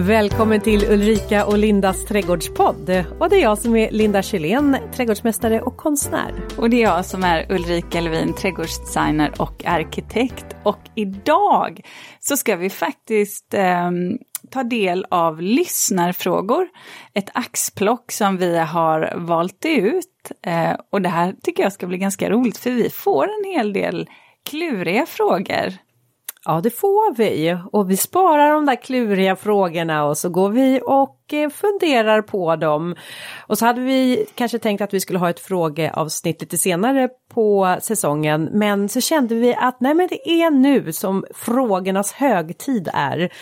Välkommen till Ulrika och Lindas trädgårdspodd. Och det är jag som är Linda Kjellén, trädgårdsmästare och konstnär. Och det är jag som är Ulrika Levin, trädgårdsdesigner och arkitekt. Och idag så ska vi faktiskt eh, ta del av lyssnarfrågor. Ett axplock som vi har valt ut. Eh, och det här tycker jag ska bli ganska roligt för vi får en hel del kluriga frågor. Ja, det får vi. Och vi sparar de där kluriga frågorna och så går vi och eh, funderar på dem. Och så hade vi kanske tänkt att vi skulle ha ett frågeavsnitt lite senare på säsongen. Men så kände vi att nej men det är nu som frågornas högtid är.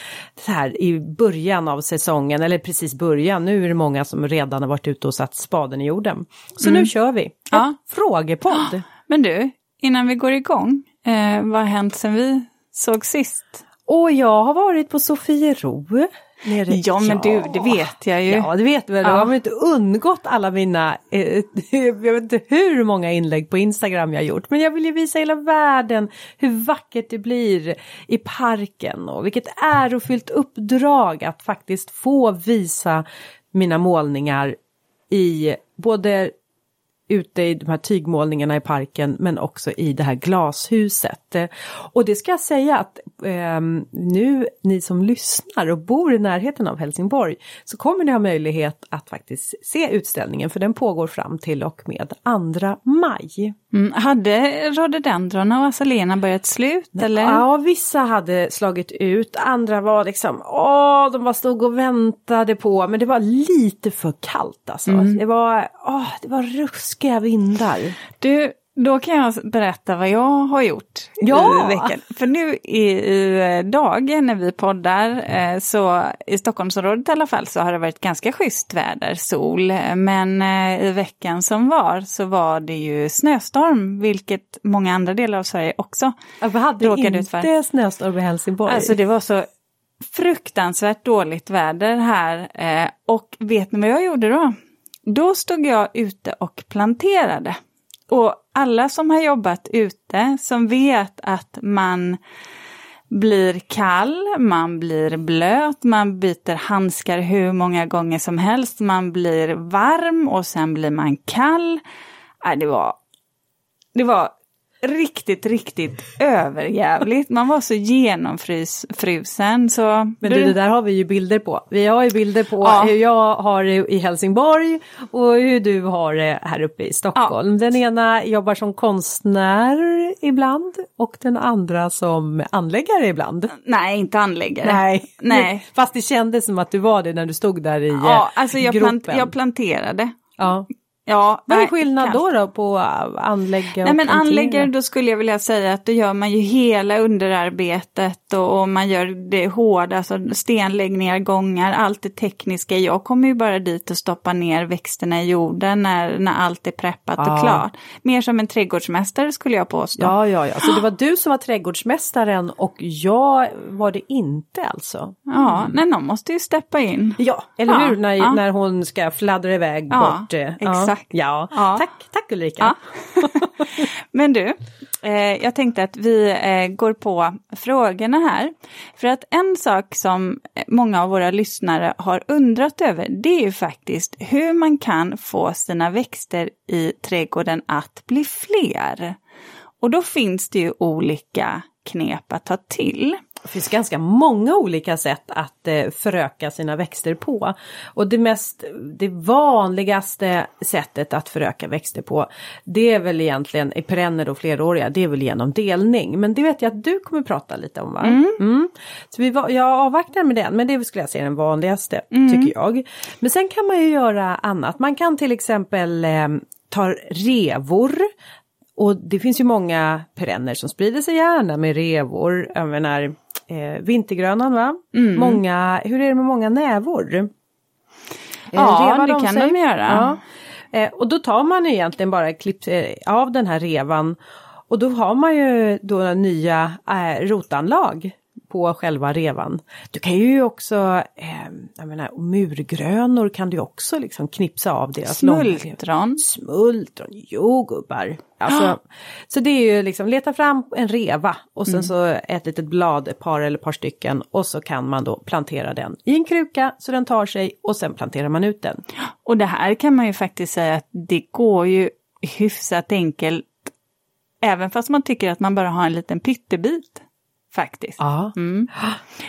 Så här i början av säsongen, eller precis början. Nu är det många som redan har varit ute och satt spaden i jorden. Så mm. nu kör vi. Ja. Frågepodd. Men du, innan vi går igång. Eh, vad har hänt sen vi såg sist? Och jag har varit på Sofiero. Nere. Ja men du, det vet jag ju. Ja det vet du väl, ja. har väl inte undgått alla mina, eh, jag vet inte hur många inlägg på Instagram jag gjort. Men jag vill ju visa hela världen hur vackert det blir i parken och vilket ärofyllt uppdrag att faktiskt få visa mina målningar i både ute i de här tygmålningarna i parken men också i det här glashuset. Och det ska jag säga att eh, nu ni som lyssnar och bor i närheten av Helsingborg så kommer ni ha möjlighet att faktiskt se utställningen för den pågår fram till och med 2 maj. Mm, hade rhododendrona och azalena börjat slut eller? Ja, vissa hade slagit ut, andra var liksom, åh, de bara stod och väntade på, men det var lite för kallt alltså. Mm. Det var, åh, det var ruskiga vindar. Du, då kan jag berätta vad jag har gjort ja! i veckan. För nu i, i dagen när vi poddar, eh, så i Stockholmsområdet i alla fall, så har det varit ganska schysst väder, sol. Men eh, i veckan som var så var det ju snöstorm, vilket många andra delar av Sverige också ja, Vi hade inte ut för. snöstorm i Helsingborg. Alltså det var så fruktansvärt dåligt väder här. Eh, och vet ni vad jag gjorde då? Då stod jag ute och planterade. Och alla som har jobbat ute, som vet att man blir kall, man blir blöt, man byter handskar hur många gånger som helst, man blir varm och sen blir man kall. Äh, det var, det var riktigt, riktigt överjävligt. Man var så genomfrusen så... Men du, det där har vi ju bilder på. Vi har ju bilder på ja. hur jag har det i Helsingborg och hur du har det här uppe i Stockholm. Ja. Den ena jobbar som konstnär ibland och den andra som anläggare ibland. Nej, inte anläggare. Nej. Nej. Fast det kändes som att du var det när du stod där i Ja, alltså jag, plant jag planterade. Ja. Ja, Vad är skillnad då, då på anlägga och Nej men anläggare då skulle jag vilja säga att då gör man ju hela underarbetet och, och man gör det hårda, alltså stenläggningar, gångar, allt det tekniska. Jag kommer ju bara dit och stoppa ner växterna i jorden när, när allt är preppat ja. och klart. Mer som en trädgårdsmästare skulle jag påstå. Ja, ja, ja, så det var du som var trädgårdsmästaren och jag var det inte alltså? Mm. Ja, nej någon måste ju steppa in. Ja, eller ja, hur, när, ja. när hon ska fladdra iväg ja, bort. Exakt. Ja, ja. Tack, tack Ulrika. Ja. Men du, eh, jag tänkte att vi eh, går på frågorna här. För att en sak som många av våra lyssnare har undrat över, det är ju faktiskt hur man kan få sina växter i trädgården att bli fler. Och då finns det ju olika knep att ta till. Det finns ganska många olika sätt att eh, föröka sina växter på. Och det mest, det vanligaste sättet att föröka växter på det är väl egentligen i perenner och fleråriga, det är väl genom delning. Men det vet jag att du kommer prata lite om va? Mm. Mm. Så vi, jag avvaktar med den, men det skulle jag säga den vanligaste mm. tycker jag. Men sen kan man ju göra annat. Man kan till exempel eh, ta revor och det finns ju många perenner som sprider sig gärna med revor. Jag menar eh, vintergrönan va? Mm. Många, hur är det med många nävor? Eh, ja, det kan sig? de göra. Ja. Eh, och då tar man egentligen bara klipp eh, av den här revan och då har man ju då nya eh, rotanlag på själva revan. Du kan ju också, eh, jag menar murgrönor kan du också liksom knipsa av deras Smultron. Smultron, jo gubbar. Alltså, Så det är ju liksom leta fram en reva och sen mm. så ett litet blad, ett par eller ett par stycken och så kan man då plantera den i en kruka så den tar sig och sen planterar man ut den. Och det här kan man ju faktiskt säga att det går ju hyfsat enkelt även fast man tycker att man bara har en liten pyttebit faktiskt. Mm.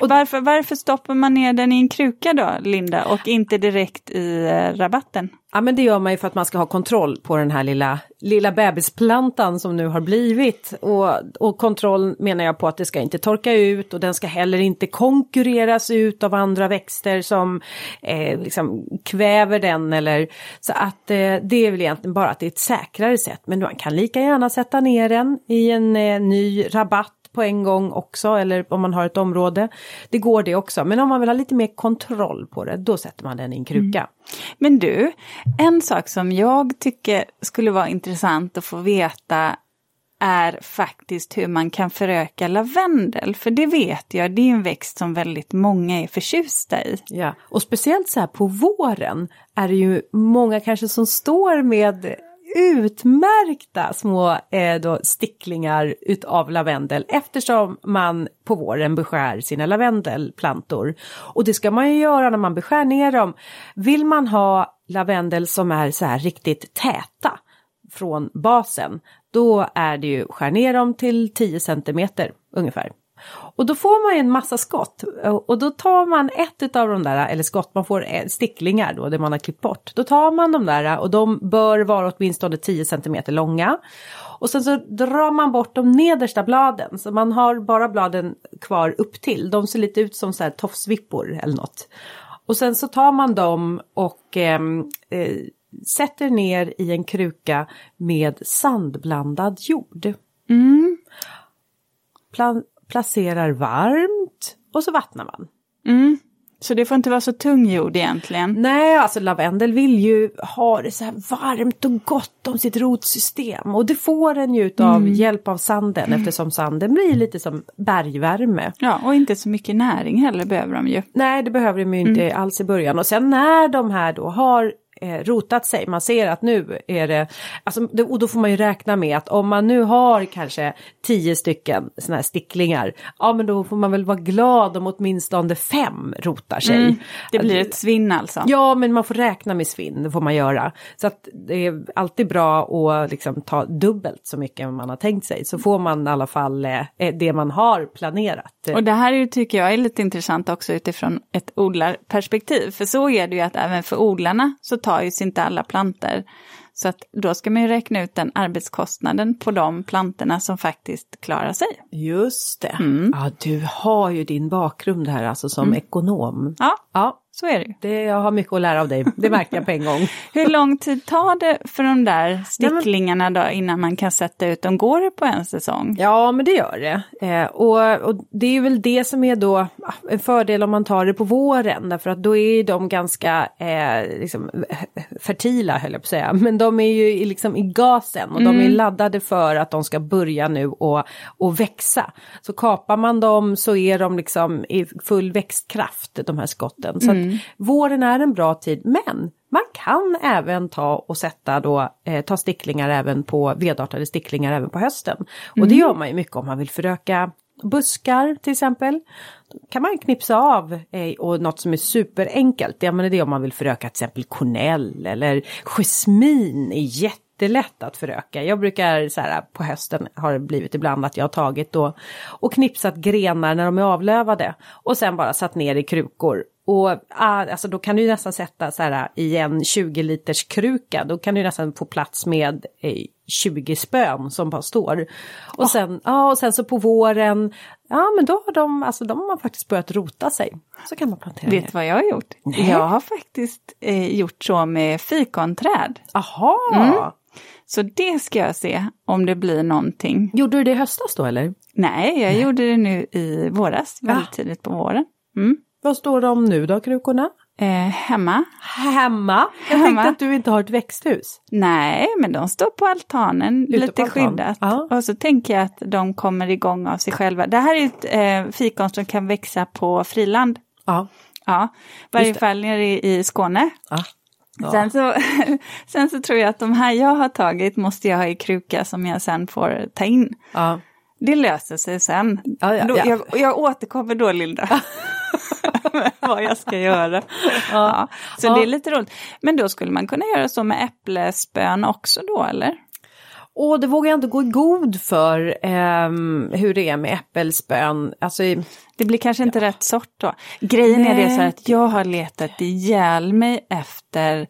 Och varför, varför stoppar man ner den i en kruka då, Linda, och inte direkt i eh, rabatten? Ja men det gör man ju för att man ska ha kontroll på den här lilla, lilla bebisplantan som nu har blivit. Och, och kontroll menar jag på att det ska inte torka ut och den ska heller inte konkurreras ut av andra växter som eh, liksom kväver den eller så att eh, det är väl egentligen bara att det är ett säkrare sätt. Men man kan lika gärna sätta ner den i en eh, ny rabatt på en gång också eller om man har ett område. Det går det också men om man vill ha lite mer kontroll på det då sätter man den i en kruka. Mm. Men du, en sak som jag tycker skulle vara intressant att få veta är faktiskt hur man kan föröka lavendel. För det vet jag, det är en växt som väldigt många är förtjusta i. Ja, och speciellt så här på våren är det ju många kanske som står med utmärkta små eh, då, sticklingar utav lavendel eftersom man på våren beskär sina lavendelplantor. Och det ska man ju göra när man beskär ner dem. Vill man ha lavendel som är så här riktigt täta från basen, då är det ju skär ner dem till 10 centimeter ungefär. Och då får man ju en massa skott och då tar man ett av de där, eller skott, man får sticklingar då, det man har klippt bort. Då tar man de där och de bör vara åtminstone 10 cm långa. Och sen så drar man bort de nedersta bladen, så man har bara bladen kvar upp till. De ser lite ut som så här tofsvippor eller något. Och sen så tar man dem och ehm, eh, sätter ner i en kruka med sandblandad jord. Mm. Plan placerar varmt och så vattnar man. Mm. Så det får inte vara så tung jord egentligen? Nej, alltså lavendel vill ju ha det så här varmt och gott om sitt rotsystem. Och det får den ju av mm. hjälp av sanden mm. eftersom sanden blir lite som bergvärme. Ja, och inte så mycket näring heller behöver de ju. Nej, det behöver de ju inte mm. alls i början. Och sen när de här då har eh, rotat sig. Man ser att nu är det, alltså, och då får man ju räkna med att om man nu har kanske tio stycken sådana här sticklingar, ja men då får man väl vara glad om åtminstone fem rotar sig. Mm, det blir ett svinn alltså? Ja, men man får räkna med svinn, det får man göra. Så att det är alltid bra att liksom ta dubbelt så mycket än man har tänkt sig, så får man i alla fall eh, det man har planerat. Och det här är, tycker jag är lite intressant också utifrån ett odlarperspektiv, för så är det ju att även för odlarna så tar ju inte alla planter. Så att då ska man ju räkna ut den arbetskostnaden på de plantorna som faktiskt klarar sig. Just det. Mm. Ja, du har ju din bakgrund här alltså som mm. ekonom. Ja. ja, så är det det Jag har mycket att lära av dig, det märkte jag på en gång. Hur lång tid tar det för de där sticklingarna då innan man kan sätta ut dem? Går det på en säsong? Ja, men det gör det. Eh, och, och, det är väl det som är då en fördel om man tar det på våren, därför att då är de ganska eh, liksom, fertila, höll jag på att säga. Men de är ju liksom i gasen och mm. de är mm. laddade för att de ska börja nu och, och växa. Så kapar man dem så är de liksom i full växtkraft, de här skotten. Så mm. Våren är en bra tid men man kan även ta och sätta då, eh, ta sticklingar även på vedartade sticklingar även på hösten. Mm. Och det mm. gör man ju mycket om man vill föröka buskar till exempel. Då kan man knipsa av eh, och något som är superenkelt, ja men det är om man vill föröka till exempel kornell eller jasmin är jättelätt att föröka. Jag brukar så här på hösten har det blivit ibland att jag har tagit då och knipsat grenar när de är avlövade och sen bara satt ner i krukor och ah, alltså då kan du nästan sätta så här i en 20 liters kruka, då kan du nästan få plats med eh, 20 spön som bara står. Och, oh. sen, ah, och sen så på våren, ja men då har de, alltså de har faktiskt börjat rota sig. Så kan man plantera Vet du vad jag har gjort? Nej. Jag har faktiskt eh, gjort så med fikonträd. Aha! Mm. Så det ska jag se om det blir någonting. Gjorde du det i höstas då eller? Nej, jag Nej. gjorde det nu i våras, väldigt tidigt på våren. Mm. Vad står de nu då, krukorna? Eh, hemma? Hemma? Jag Hemma. tänkte att du inte har ett växthus. Nej, men de står på altanen, Ute lite altan. skyddat. Ja. Och så tänker jag att de kommer igång av sig själva. Det här är ett eh, fikon som kan växa på friland. Ja. Ja, i varje fall nere i, i Skåne. ja. Ja. Sen, så, sen så tror jag att de här jag har tagit måste jag ha i kruka som jag sen får ta in. ja. Det löser sig sen. Ja, ja, då, ja. Jag, jag återkommer då Linda. vad jag ska göra. Ja. Så Ja. det är lite roligt. Men då skulle man kunna göra så med äpplespön också då eller? Och det vågar jag inte gå i god för ehm, hur det är med äppelspön. Alltså, Det blir kanske inte rätt sort då. Grejen är det Nej. så att jag har letat ihjäl mig efter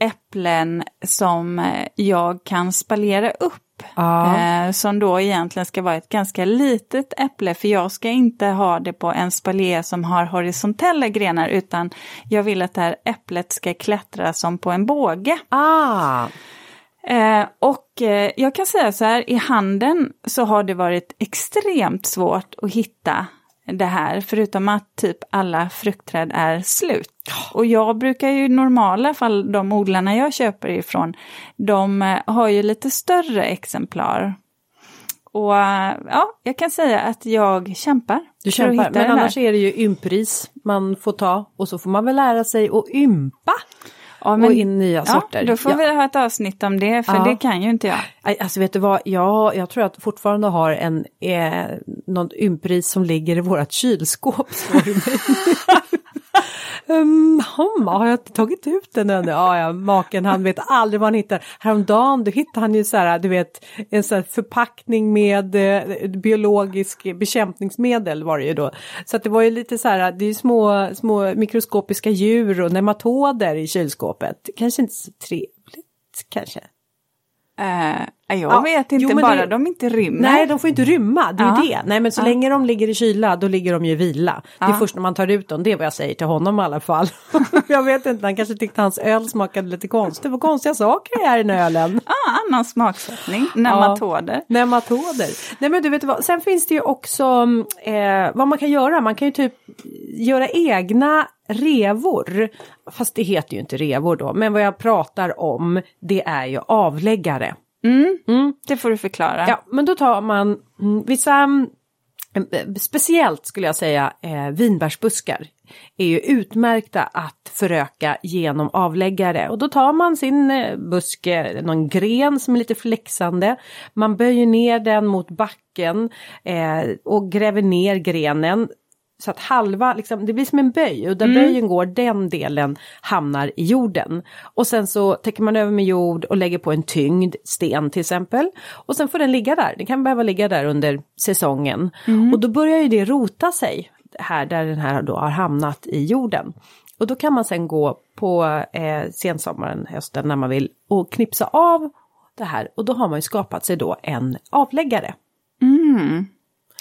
äpplen som eh, jag kan spalera upp. Ja. Eh, som då egentligen ska vara ett ganska litet äpple för jag ska inte ha det på en spalier som har horisontella grenar utan jag vill att det här äpplet ska klättra som på en båge. ah, Eh, och eh, jag kan säga så här, i handeln så har det varit extremt svårt att hitta det här, förutom att typ alla fruktträd är slut. Och jag brukar ju i normala fall, de odlarna jag köper ifrån, de eh, har ju lite större exemplar. Och eh, ja, jag kan säga att jag kämpar. du kämpar. Men annars är det ju ympris man får ta. Och så får man väl lära sig att ympa. Ja, och in nya sorter. Då får vi ha ett avsnitt om det, för det kan ju inte jag. Alltså vet du vad, jag, jag tror att fortfarande har en, eh, någon ympris som ligger i vårat kylskåp. um, har jag inte tagit ut den ännu? Ja, ja, maken han vet aldrig vad han hittar. Häromdagen då hittade han ju så här, du vet, en sån här förpackning med eh, biologisk bekämpningsmedel var det ju då. Så att det var ju lite så här, det är ju små, små mikroskopiska djur och nematoder i kylskåpet. Kanske inte så trevligt, kanske. Eh, jag Ja, vet inte, jo, men bara det- de inte rymmer. Nej, de får inte rymma, det är Ja. det. Nej, men så Ja. länge de ligger i kyla, då ligger de ju i vila. Det är Ja. först när man tar ut dem, det är vad jag säger till honom i alla fall. jag vet inte, han kanske tyckte hans öl smakade lite konstigt. Vad konstiga saker det är i den ölen. Ah, annan smaksättning, nematoder. Nematoder. Nej men du vet vad, sen finns det ju också eh, vad man kan göra. Man kan ju typ göra egna revor. Fast det heter ju inte revor då. Men vad jag pratar om det är ju avläggare. Det får du förklara. Ja, men då tar man mm, vissa, mm, eh, speciellt skulle jag säga, eh, vinbärsbuskar är ju utmärkta att föröka genom avläggare. Och då tar man sin eh, buske, någon gren som är lite flexande, man böjer ner den mot backen eh, och gräver ner grenen så att halva, liksom, det blir som en böj och där böjen går, den delen hamnar i jorden. Och sen så täcker man över med jord och lägger på en tyngd, sten till exempel. Och sen får den ligga där, den kan behöva ligga där under säsongen. Och då börjar ju det rota sig här där den här då har hamnat i jorden. Och då kan man sen gå på eh, sensommaren, hösten när man vill och knipsa av det här och då har man ju skapat sig då en avläggare.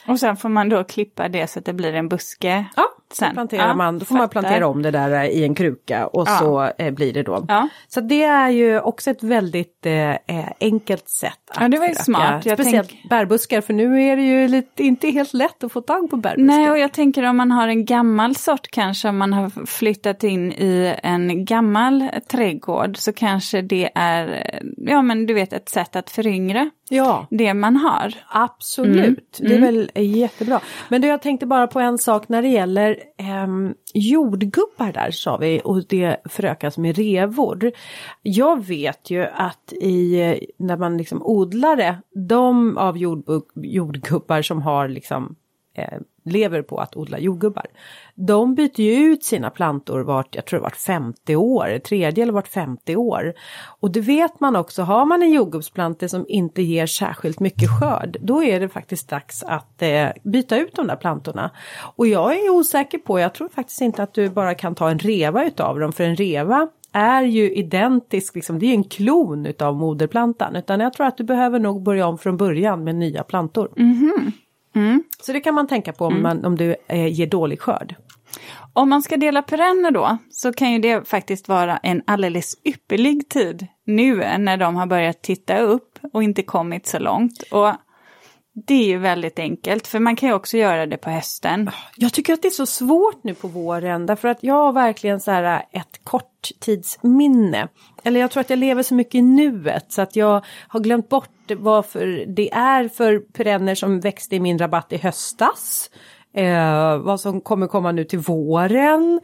Och sen får man då klippa det så att det blir en buske. Ja, Sen. planterar Ja, man, då får man plantera om det där i en kruka och Ja. så eh, blir det då. Ja. Så det är ju också ett väldigt eh, eh, enkelt sätt att Ja, det var ju smart. Jag Speciellt tänk- bärbuskar för nu är det ju lite, inte helt lätt att få tag på bärbuskar. Nej, och jag tänker om man har en gammal sort kanske, om man har flyttat in i en gammal trädgård så kanske det är, eh, ja men du vet ett sätt att föryngra Ja, det man har. absolut. Det är väl jättebra. Men du, jag tänkte bara på en sak när det gäller ehm, jordgubbar där sa vi och det förökas med revor. Jag vet ju att i, eh, när man liksom odlar det, de av jordgubbar som har liksom eh, lever på att odla jordgubbar. De byter ju ut sina plantor vart, jag tror det vart 50 år, tredje eller vart 50 år. Och det vet man också, har man en jordgubbsplante som inte ger särskilt mycket skörd, då är det faktiskt dags att eh, byta ut de där plantorna. Och jag är osäker på, jag tror faktiskt inte att du bara kan ta en reva utav dem, för en reva är ju identisk, liksom, det är en klon utav moderplantan, utan jag tror att du behöver nog börja om från början med nya plantor. Mhm. Så det kan man tänka på om, man, om du eh, ger dålig skörd. Om man ska dela perenner då, så kan ju det faktiskt vara en alldeles ypperlig tid nu när de har börjat titta upp och inte kommit så långt. Och det är ju väldigt enkelt, för man kan ju också göra det på hösten. Ah, jag tycker att det är så svårt nu på våren därför att jag har verkligen så här ett korttidsminne. Eller jag tror att jag lever så mycket i nuet så att jag har glömt bort varför det är för perenner som växte i min rabatt i höstas. Eh, vad som kommer komma nu till våren.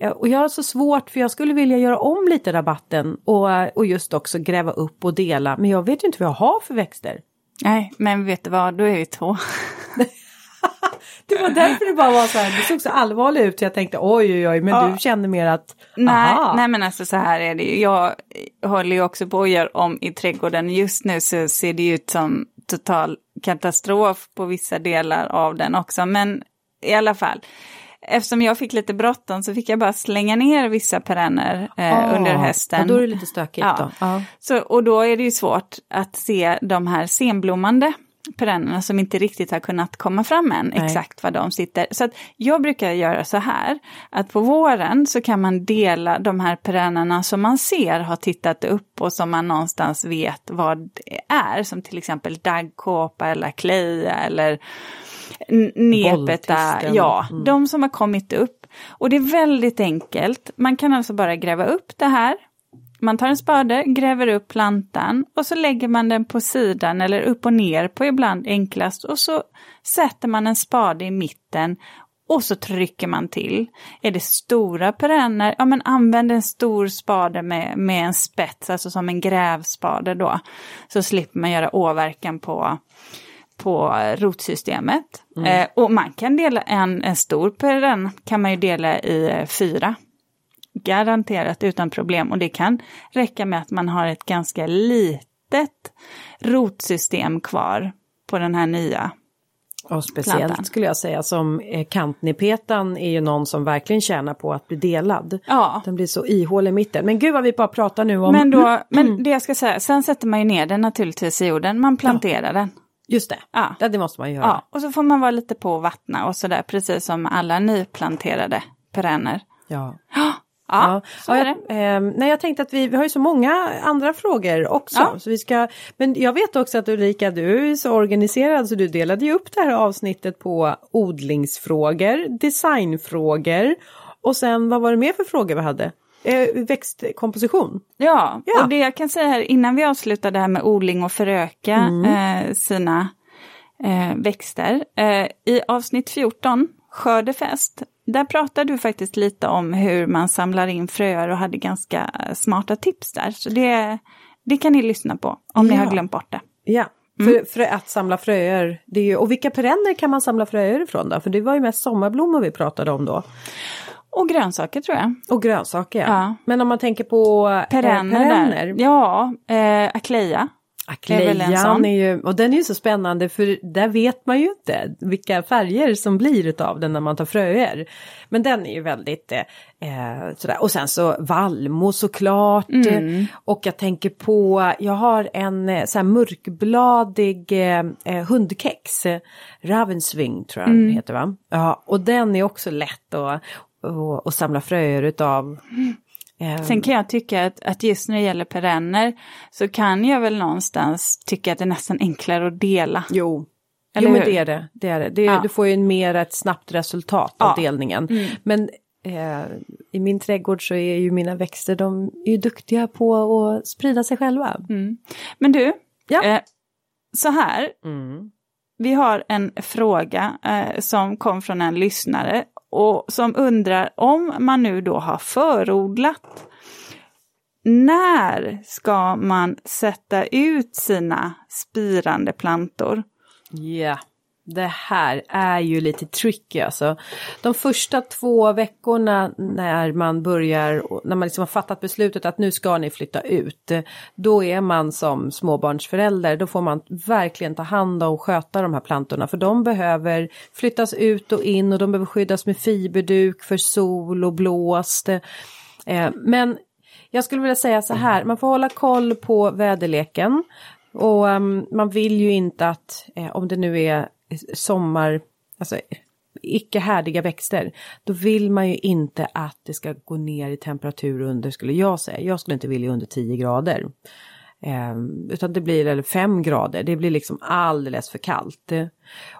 Eh, och jag har så svårt för jag skulle vilja göra om lite rabatten och, och just också gräva upp och dela. Men jag vet ju inte vad jag har för växter. Nej, men vet du vad, då är vi två. det var därför det bara var så här, det såg så allvarligt ut. Så jag tänkte oj oj oj, men ja. du kände mer att nej, nej men alltså så här är det ju, jag håller ju också på att göra om i trädgården, just nu så ser det ut som total katastrof på vissa delar av den också, men i alla fall eftersom jag fick lite bråttom så fick jag bara slänga ner vissa perenner eh, ah, under hösten. Och då är det lite stökigt ja. då. Ah. Så, och då är det ju svårt att se de här senblommande perennerna som inte riktigt har kunnat komma fram än, Nej. exakt var de sitter. Så att jag brukar göra så här, att på våren så kan man dela de här perennerna som man ser har tittat upp och som man någonstans vet vad det är, som till exempel daggkåpa eller kleja eller nepeta, ja, mm. de som har kommit upp. Och det är väldigt enkelt. Man kan alltså bara gräva upp det här. Man tar en spade, gräver upp plantan och så lägger man den på sidan eller upp och ner på ibland enklast och så sätter man en spade i mitten och så trycker man till. Är det stora perenner, ja men använd en stor spade med, med en spets, alltså som en grävspade då. Så slipper man göra åverkan på, på rotsystemet. Mm. Eh, och man kan dela en, en stor perenn kan man ju dela i eh, fyra. Garanterat utan problem och det kan räcka med att man har ett ganska litet rotsystem kvar på den här nya och speciellt plantan. skulle jag säga som eh, kantnipetan är ju någon som verkligen tjänar på att bli delad. Ja. Den blir så ihålig i mitten. Men gud vad vi bara pratar nu om... Men, då, men det jag ska säga, sen sätter man ju ner den naturligtvis i jorden, man planterar ja. den. Just det, ja. det måste man göra. Ja, och så får man vara lite på och vattna och sådär, precis som alla nyplanterade perenner. Ja. Ja, ja, det. Eh, nej, jag tänkte att vi, vi har ju så många andra frågor också. Ja. Så vi ska, men jag vet också att Ulrika, du är så organiserad så du delade ju upp det här avsnittet på odlingsfrågor, designfrågor och sen vad var det mer för frågor vi hade? Eh, växtkomposition. Ja, ja, och det jag kan säga här innan vi avslutar det här med odling och föröka mm. eh, sina eh, växter. Eh, I avsnitt 14, skördefest, där pratar du faktiskt lite om hur man samlar in fröer och hade ganska smarta tips där. Så det, det kan ni lyssna på om ja. ni har glömt bort det. Ja, mm. för, för, att samla fröer. Det är ju, och vilka perenner kan man samla fröer ifrån då? För det var ju mest sommarblommor vi pratade om då. Och grönsaker tror jag. Och grönsaker ja. ja. Men om man tänker på perenner. Eh, perenner. Ja, eh, akleja. Aklejan är ju, och den är ju så spännande för där vet man ju inte vilka färger som blir utav den när man tar fröer. Men den är ju väldigt eh, sådär. Och sen så vallmo såklart. Mm. Och jag tänker på, jag har en eh, så här mörkbladig eh, eh hundkex. Ravensving tror jag mm. den heter va? Ja, och den är också lätt att och, och samla fröer utav. Mm. Sen kan jag tycka att, att just när det gäller perenner så kan jag väl någonstans tycka att det är nästan enklare att dela. Jo, Eller jo men det är det. det, är det. det ja. Du får ju mer ett snabbt resultat av ja. delningen. Mm. Men eh, i min trädgård så är ju mina växter, de är ju duktiga på att sprida sig själva. Mm. Men du, ja. eh, så här. Mm. Vi har en fråga eh, som kom från en lyssnare och som undrar om man nu då har förodlat. När ska man sätta ut sina spirande plantor? Ja. Yeah. Det här är ju lite tricky alltså. De första två veckorna när man börjar, när man liksom har fattat beslutet att nu ska ni flytta ut. Då är man som småbarnsförälder, då får man verkligen ta hand om och sköta de här plantorna. För de behöver flyttas ut och in och de behöver skyddas med fiberduk för sol och blåst. Eh, men jag skulle vilja säga så här, man får hålla koll på väderleken. Och um, man vill ju inte att, eh, om det nu är sommar, alltså icke härdiga växter, då vill man ju inte att det ska gå ner i temperatur under, skulle jag säga. Jag skulle inte vilja under 10 grader. Eh, utan det blir eller 5 grader, det blir liksom alldeles för kallt.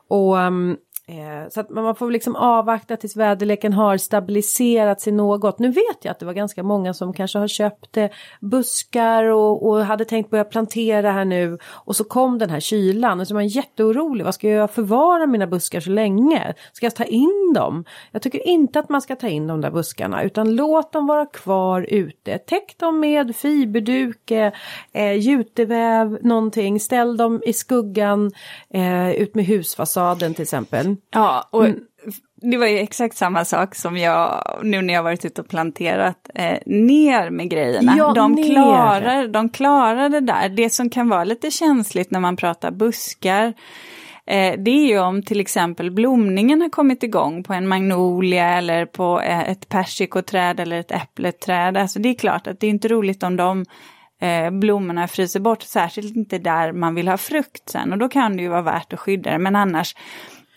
Och um, Eh, så att man får liksom avvakta tills väderleken har stabiliserat sig något. Nu vet jag att det var ganska många som kanske har köpt eh, buskar och, och, hade tänkt börja plantera här nu. Och så kom den här kylan och så är man jätteorolig. Vad ska jag förvara mina buskar så länge? Ska jag ta in dem? Jag tycker inte att man ska ta in de där buskarna utan låt dem vara kvar ute. Täck dem med fiberduk, eh, juteväv, någonting. Ställ dem i skuggan eh, ut med husfasaden till exempel. Ja, och mm. det var ju exakt samma sak som jag, nu när jag varit ute och planterat, eh, ner med grejerna. Ja, de, ner. klarar, de klarar det där. Det som kan vara lite känsligt när man pratar buskar, eh, det är ju om till exempel blomningen har kommit igång på en magnolia eller på eh, ett persikoträd eller ett äppleträd. Alltså det är klart att det är inte roligt om de eh, blommorna fryser bort, särskilt inte där man vill ha frukt sen och då kan det ju vara värt att skydda det. Men annars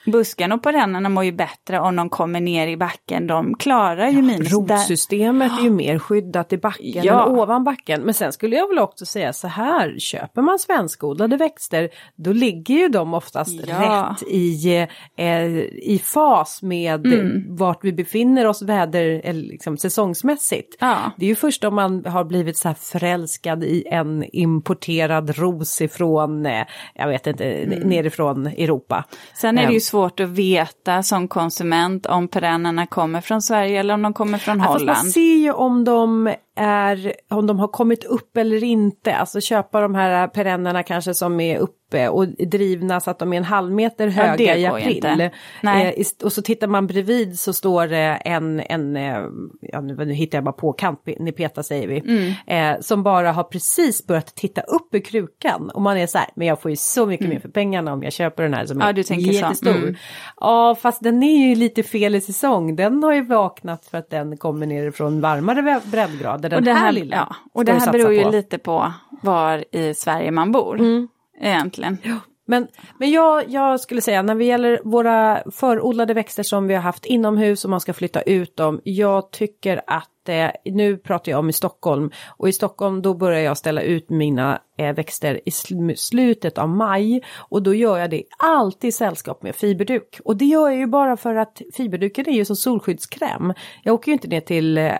busken och perennerna mår ju bättre om de kommer ner i backen. De klarar ju ja, minus. Rotsystemet där. är ju mer skyddat i backen ja. än ovan backen. Men sen skulle jag väl också säga så här, köper man svenskodlade växter då ligger ju de oftast ja. rätt i, eh, i fas med mm. vart vi befinner oss väder, eller liksom säsongsmässigt. Ja. Det är ju först om man har blivit så här förälskad i en importerad ros ifrån, eh, jag vet inte, mm. nerifrån Europa. Sen är det ju så svårt att veta som konsument om perennerna kommer från Sverige eller om de kommer från Holland. Ja, man ser ju om de är, om de har kommit upp eller inte, alltså köpa de här perennerna kanske som är uppe och drivna så att de är en halv meter höga ja, i april. Eh, och så tittar man bredvid så står det en, en eh, ja nu, nu hittar jag bara på kantnipeta säger vi, mm. eh, som bara har precis börjat titta upp i krukan och man är så här, men jag får ju så mycket mm. mer för pengarna om jag köper den här som ja, är du jättestor. Mm. Ja, fast den är ju lite fel i säsong, den har ju vaknat för att den kommer ner från varmare breddgrad den och det här, här lilla. Ja, och det här beror ju på. lite på var i Sverige man bor. Mm. Egentligen. Ja. Men, men jag, jag skulle säga när det gäller våra förodlade växter som vi har haft inomhus och man ska flytta ut dem. Jag tycker att det, eh, nu pratar jag om i Stockholm och i Stockholm då börjar jag ställa ut mina eh, växter i sl slutet av maj och då gör jag det alltid i sällskap med fiberduk. Och det gör jag ju bara för att fiberduken är ju som solskyddskräm. Jag åker ju inte ner till eh,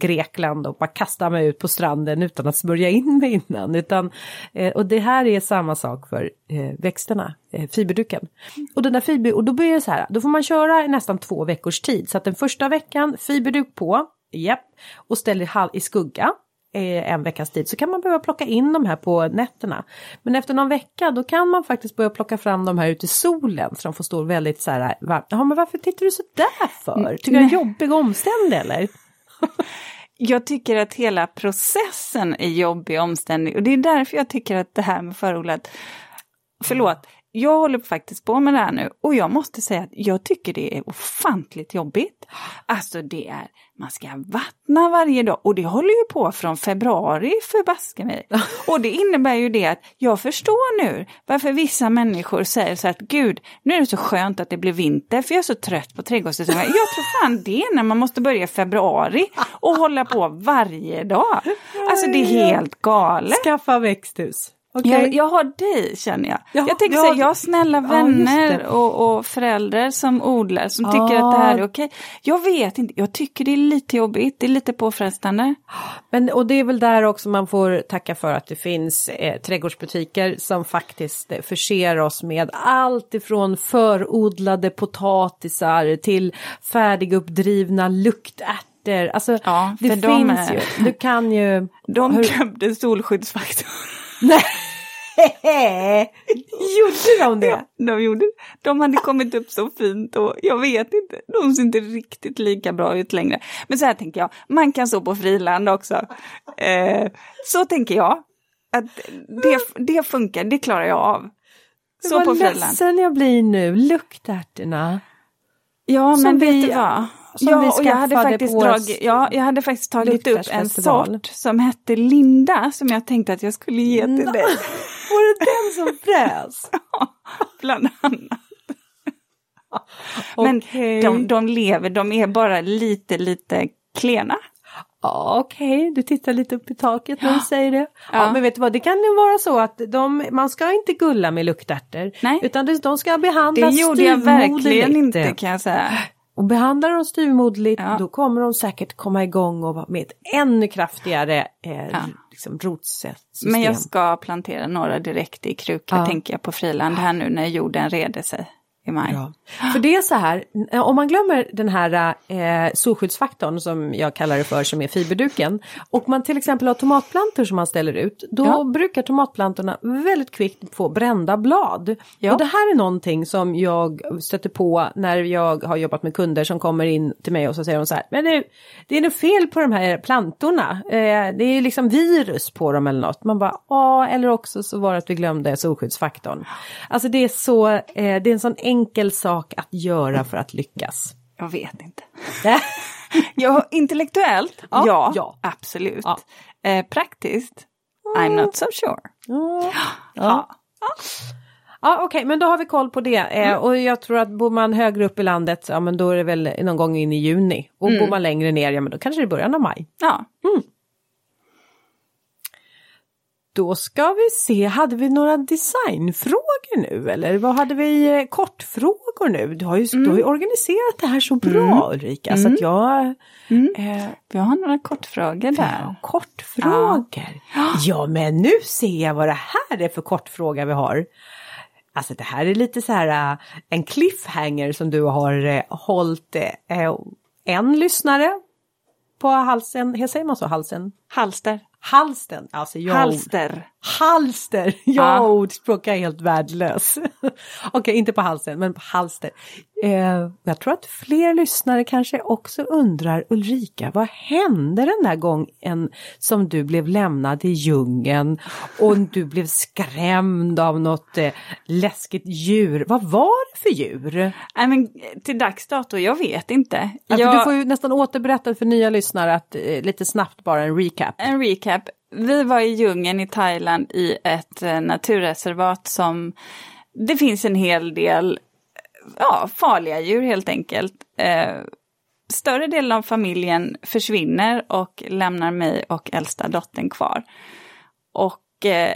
Grekland och bara kastar mig ut på stranden utan att smörja in mig innan. Utan, eh, och det här är samma sak för eh, växterna, eh, fiberduken. Och, den där fiber, och då blir det så här, då får man köra nästan två veckors tid. Så att den första veckan fiberduk på, Japp, och ställer i skugga eh, en veckas tid så kan man behöva plocka in de här på nätterna. Men efter någon vecka då kan man faktiskt börja plocka fram de här ute i solen så de får stå väldigt så här varmt. Ja men varför tittar du så där för? Tycker du det är jobbig och omständig eller? jag tycker att hela processen är jobbig och omständig och det är därför jag tycker att det här med förodlat, förlåt, jag håller faktiskt på med det här nu och jag måste säga att jag tycker det är ofantligt jobbigt. Alltså det är, man ska vattna varje dag och det håller ju på från februari förbaske mig. Och det innebär ju det att jag förstår nu varför vissa människor säger så att gud, nu är det så skönt att det blir vinter för jag är så trött på trädgårdssäsongen. Jag tror fan det när man måste börja i februari och hålla på varje dag. Alltså det är helt galet. Skaffa växthus. Okay. Jag, jag, har dig känner jag. Ja, jag tänker ja, så jag har snälla vänner ja, och, och, föräldrar som odlar som tycker att det här är okej. Jag vet inte, jag tycker det är lite jobbigt, det är lite påfrestande. Men och det är väl där också man får tacka för att det finns eh, trädgårdsbutiker som faktiskt eh, förser oss med allt ifrån förodlade potatisar till färdiguppdrivna luktärtor. Alltså ja, det finns de är... ju, du kan ju... De glömde solskyddsfaktor. Nej! gjorde de det? Ja, de gjorde De hade kommit upp så fint och jag vet inte, de ser inte riktigt lika bra ut längre. Men så här tänker jag, man kan stå på friland också. Eh, så tänker jag. Att det, det funkar, det klarar jag av. Så Vad på friland. Vad ledsen jag blir nu, luktärtorna. Ja, men vet du vad? ja, och jag hade, faktiskt dragit, ja, jag hade faktiskt tagit upp en sort som hette Linda som jag tänkte att jag skulle ge till dig. Var det den som frös? ja, bland annat. Men okay. de, de lever, de är bara lite, lite klena. Ja, okej, du tittar lite upp i taket när du säger det. Ja. Ja. men vet du vad, det kan ju vara så att de, man ska inte gulla med luktärtor. Nej. Utan de, ska Det behandlas gjorde jag verkligen inte kan jag säga. Och behandlar de styvmoderligt Ja. då kommer de säkert komma igång och med ett ännu kraftigare eh, Ja. Liksom, rotsystem. Men jag ska plantera några direkt i kruka Ja. tänker jag på friland här nu när jorden reder sig i maj. Ja. För det är så här, om man glömmer den här eh, solskyddsfaktorn som jag kallar det för som är fiberduken och man till exempel har tomatplantor som man ställer ut då Ja. brukar tomatplantorna väldigt kvickt få brända blad. Ja. Och det här är någonting som jag stöter på när jag har jobbat med kunder som kommer in till mig och så säger de så här, men det, det är något fel på de här plantorna, eh, det är liksom virus på dem eller något. Man bara, ja eller också så var det att vi glömde solskyddsfaktorn. Alltså det är så, eh, det är en sån enkel sak att göra för att lyckas. Jag vet inte. Ja, intellektuellt, Ja, ja, ja. absolut. Ja. Eh, praktiskt, I'm not so sure. Ja. Ja. Ja okej, men då har vi koll på det. Eh, och jag tror att bor man högre upp i landet, ja men då är det väl någon gång in i juni. Och bor man längre ner, ja men då kanske det är början av maj. ja. Då ska vi se, hade vi några designfrågor nu eller vad hade vi eh, kortfrågor nu? Du har ju, du har ju organiserat det här så bra Ulrika så att jag... Eh, Vi har några kortfrågor där. ja, kortfrågor. Ja. men nu ser jag vad det här är för kortfråga vi har. Alltså det här är lite så här äh, en cliffhanger som du har eh, hållit eh, en lyssnare på halsen, hur säger man så, halsen? Halster. Halsten, alltså jag... Halster. Halster! Ja, Ja. ordspråk är helt värdelös. Okej, inte på halsen, men på halster. Eh, jag tror att fler lyssnare kanske också undrar, Ulrika, vad hände den där gången som du blev lämnad i djungeln och du blev skrämd av något eh, läskigt djur? Vad var det för djur? Nej men till dags dato, jag vet inte. Ja, Jag, Du får ju nästan återberätta för nya lyssnare att eh, lite snabbt bara en recap. En recap. Vi var i djungeln i Thailand i ett eh, naturreservat som det finns en hel del ja, farliga djur helt enkelt. Eh, större delen av familjen försvinner och lämnar mig och äldsta dottern kvar. Och eh,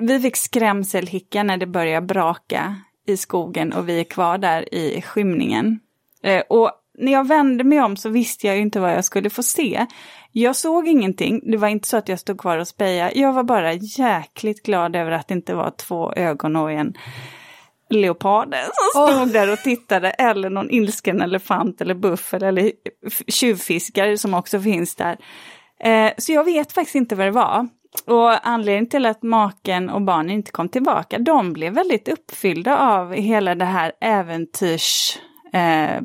vi fick skrämselhicka när det började braka i skogen och vi är kvar där i skymningen. Eh, och när jag vände mig om så visste jag ju inte vad jag skulle få se. Jag såg ingenting, det var inte så att jag stod kvar och spejade. Jag var bara jäkligt glad över att det inte var två ögon och en leopard som Åh. stod där och tittade. Eller någon ilsken elefant eller buffel eller tjuvfiskare som också finns där. Eh, så jag vet faktiskt inte vad det var. Och anledningen till att maken och barnen inte kom tillbaka, de blev väldigt uppfyllda av hela det här äventyrs... Eh,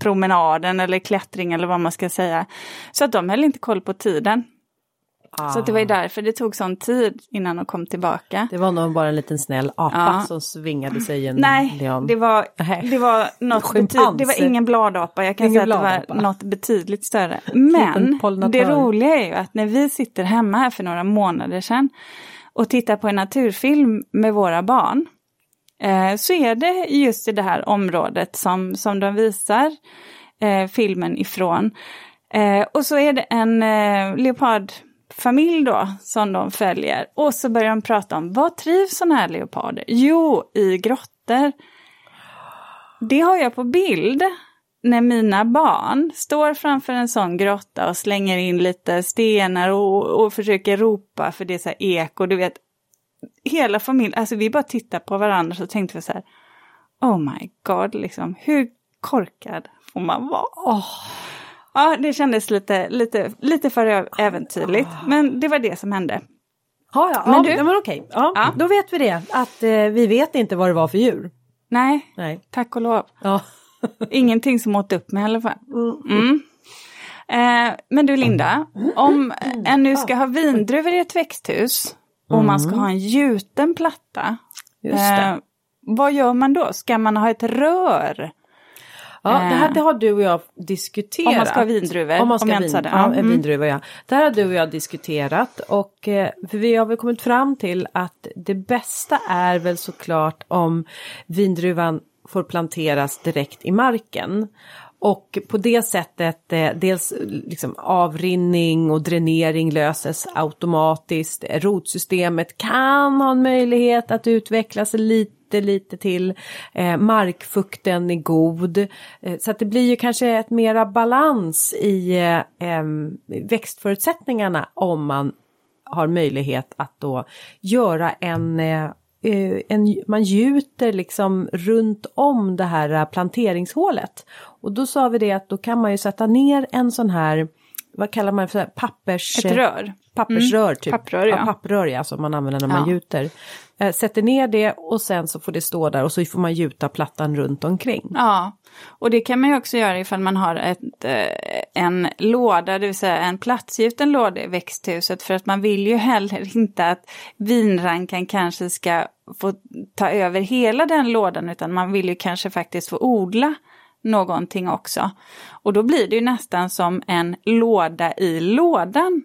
promenaden eller klättring eller vad man ska säga. Så att de höll inte koll på tiden. Så att det var ju därför det tog sån tid innan de kom tillbaka. Det var nog bara en liten snäll apa Ja. som svingade sig i en Nej, leon. det var, det var något betyd- det var ingen bladapa, jag kan Ingen säga att det var något betydligt större. Men det roliga är ju att när vi sitter hemma här för några månader sedan och tittar på en naturfilm med våra barn, eh, så är det just i det här området som, som de visar eh, filmen ifrån. Eh, och så är det en eh, familj då som de följer. Och så börjar de prata om, vad trivs sådana här leoparder? Jo, i grottor. Det har jag på bild när mina barn står framför en sån grotta och slänger in lite stenar och, och försöker ropa för det är så här eko, du vet. Hela familjen, alltså vi bara tittar på varandra så tänkte vi så här, oh my god, liksom, hur korkad får man vara? Oh. Ja, det kändes lite, lite, lite för äventyrligt, men det var det som hände. Ja, ja, Men ja, du- men okej. Ja, Ja. Då vet vi det, att eh, vi vet inte vad det var för djur. Nej, Nej. tack och lov. Ja. Ingenting som åt upp mig i alla fall. Mm. Eh, men du Linda, om en nu ska ha vindruvor i ett växthus och man ska ha en gjuten platta, eh, vad gör man då? Ska man ha ett rör? Ja, det här det har du och jag diskuterat. Om man ska ha vindruvor, Om man ska om vin, det. ja, mm. vindruva, ja. Det här har du och jag diskuterat och eh, för vi har väl kommit fram till att det bästa är väl såklart om vindruvan får planteras direkt i marken. Och på det sättet eh, dels liksom avrinning och dränering löses automatiskt. Rotsystemet kan ha en möjlighet att utvecklas lite lite till. Eh, markfukten är god. Eh, så att det blir ju kanske ett mera balans i eh, växtförutsättningarna om man har möjlighet att då göra en eh, eh en, man gjuter liksom runt om det här eh, planteringshålet. Och då sa vi det att då kan man ju sätta ner en sån här, vad kallar man det för, pappers... Ett rör. Pappersrör mm. typ. Papprör ja. ja papprör ja, som man använder när man gjuter. Eh, sätter ner det och sen så får det stå där och så får man gjuta plattan runt omkring. Ja, och det kan man ju också göra ifall man har ett, eh, en låda, det vill säga en platsgjuten låda i växthuset. För att man vill ju heller inte att vinrankan kanske ska få ta över hela den lådan utan man vill ju kanske faktiskt få odla någonting också. Och då blir det ju nästan som en låda i lådan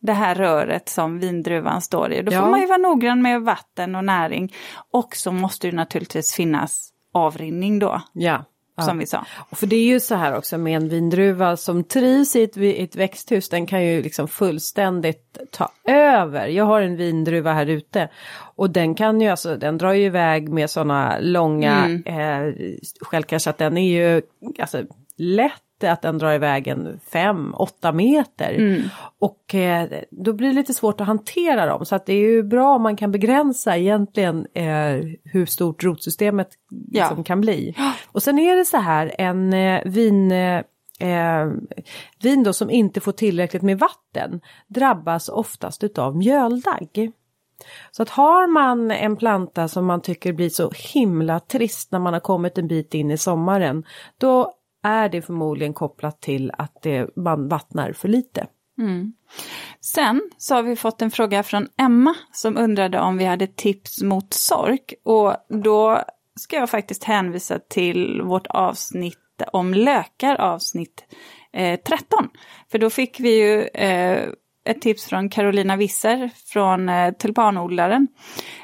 det här röret som vindruvan står i. Då ja. får man ju vara noggrann med vatten och näring. Och så måste det naturligtvis finnas avrinning då. Ja. Ja. Som vi sa. För det är ju så här också med en vindruva som trivs i ett, ett, växthus, den kan ju liksom fullständigt ta över. Jag har en vindruva här ute och den kan ju alltså, den drar ju iväg med sådana långa mm. eh, skälkar så att den är ju alltså lätt att den drar iväg en 5-8 meter. Mm. Och eh, då blir det lite svårt att hantera dem så att det är ju bra om man kan begränsa egentligen eh, hur stort rotsystemet ja. liksom kan bli. Och sen är det så här en eh, vin Eh, vin då som inte får tillräckligt med vatten drabbas oftast utav mjöldagg. Så att har man en planta som man tycker blir så himla trist när man har kommit en bit in i sommaren, då är det förmodligen kopplat till att det, man vattnar för lite. Mm. Sen så har vi fått en fråga från Emma som undrade om vi hade tips mot sork. Och då ska jag faktiskt hänvisa till vårt avsnitt om lökar, avsnitt eh, 13. För då fick vi ju eh, ett tips från Carolina Visser från eh, tulpanodlaren.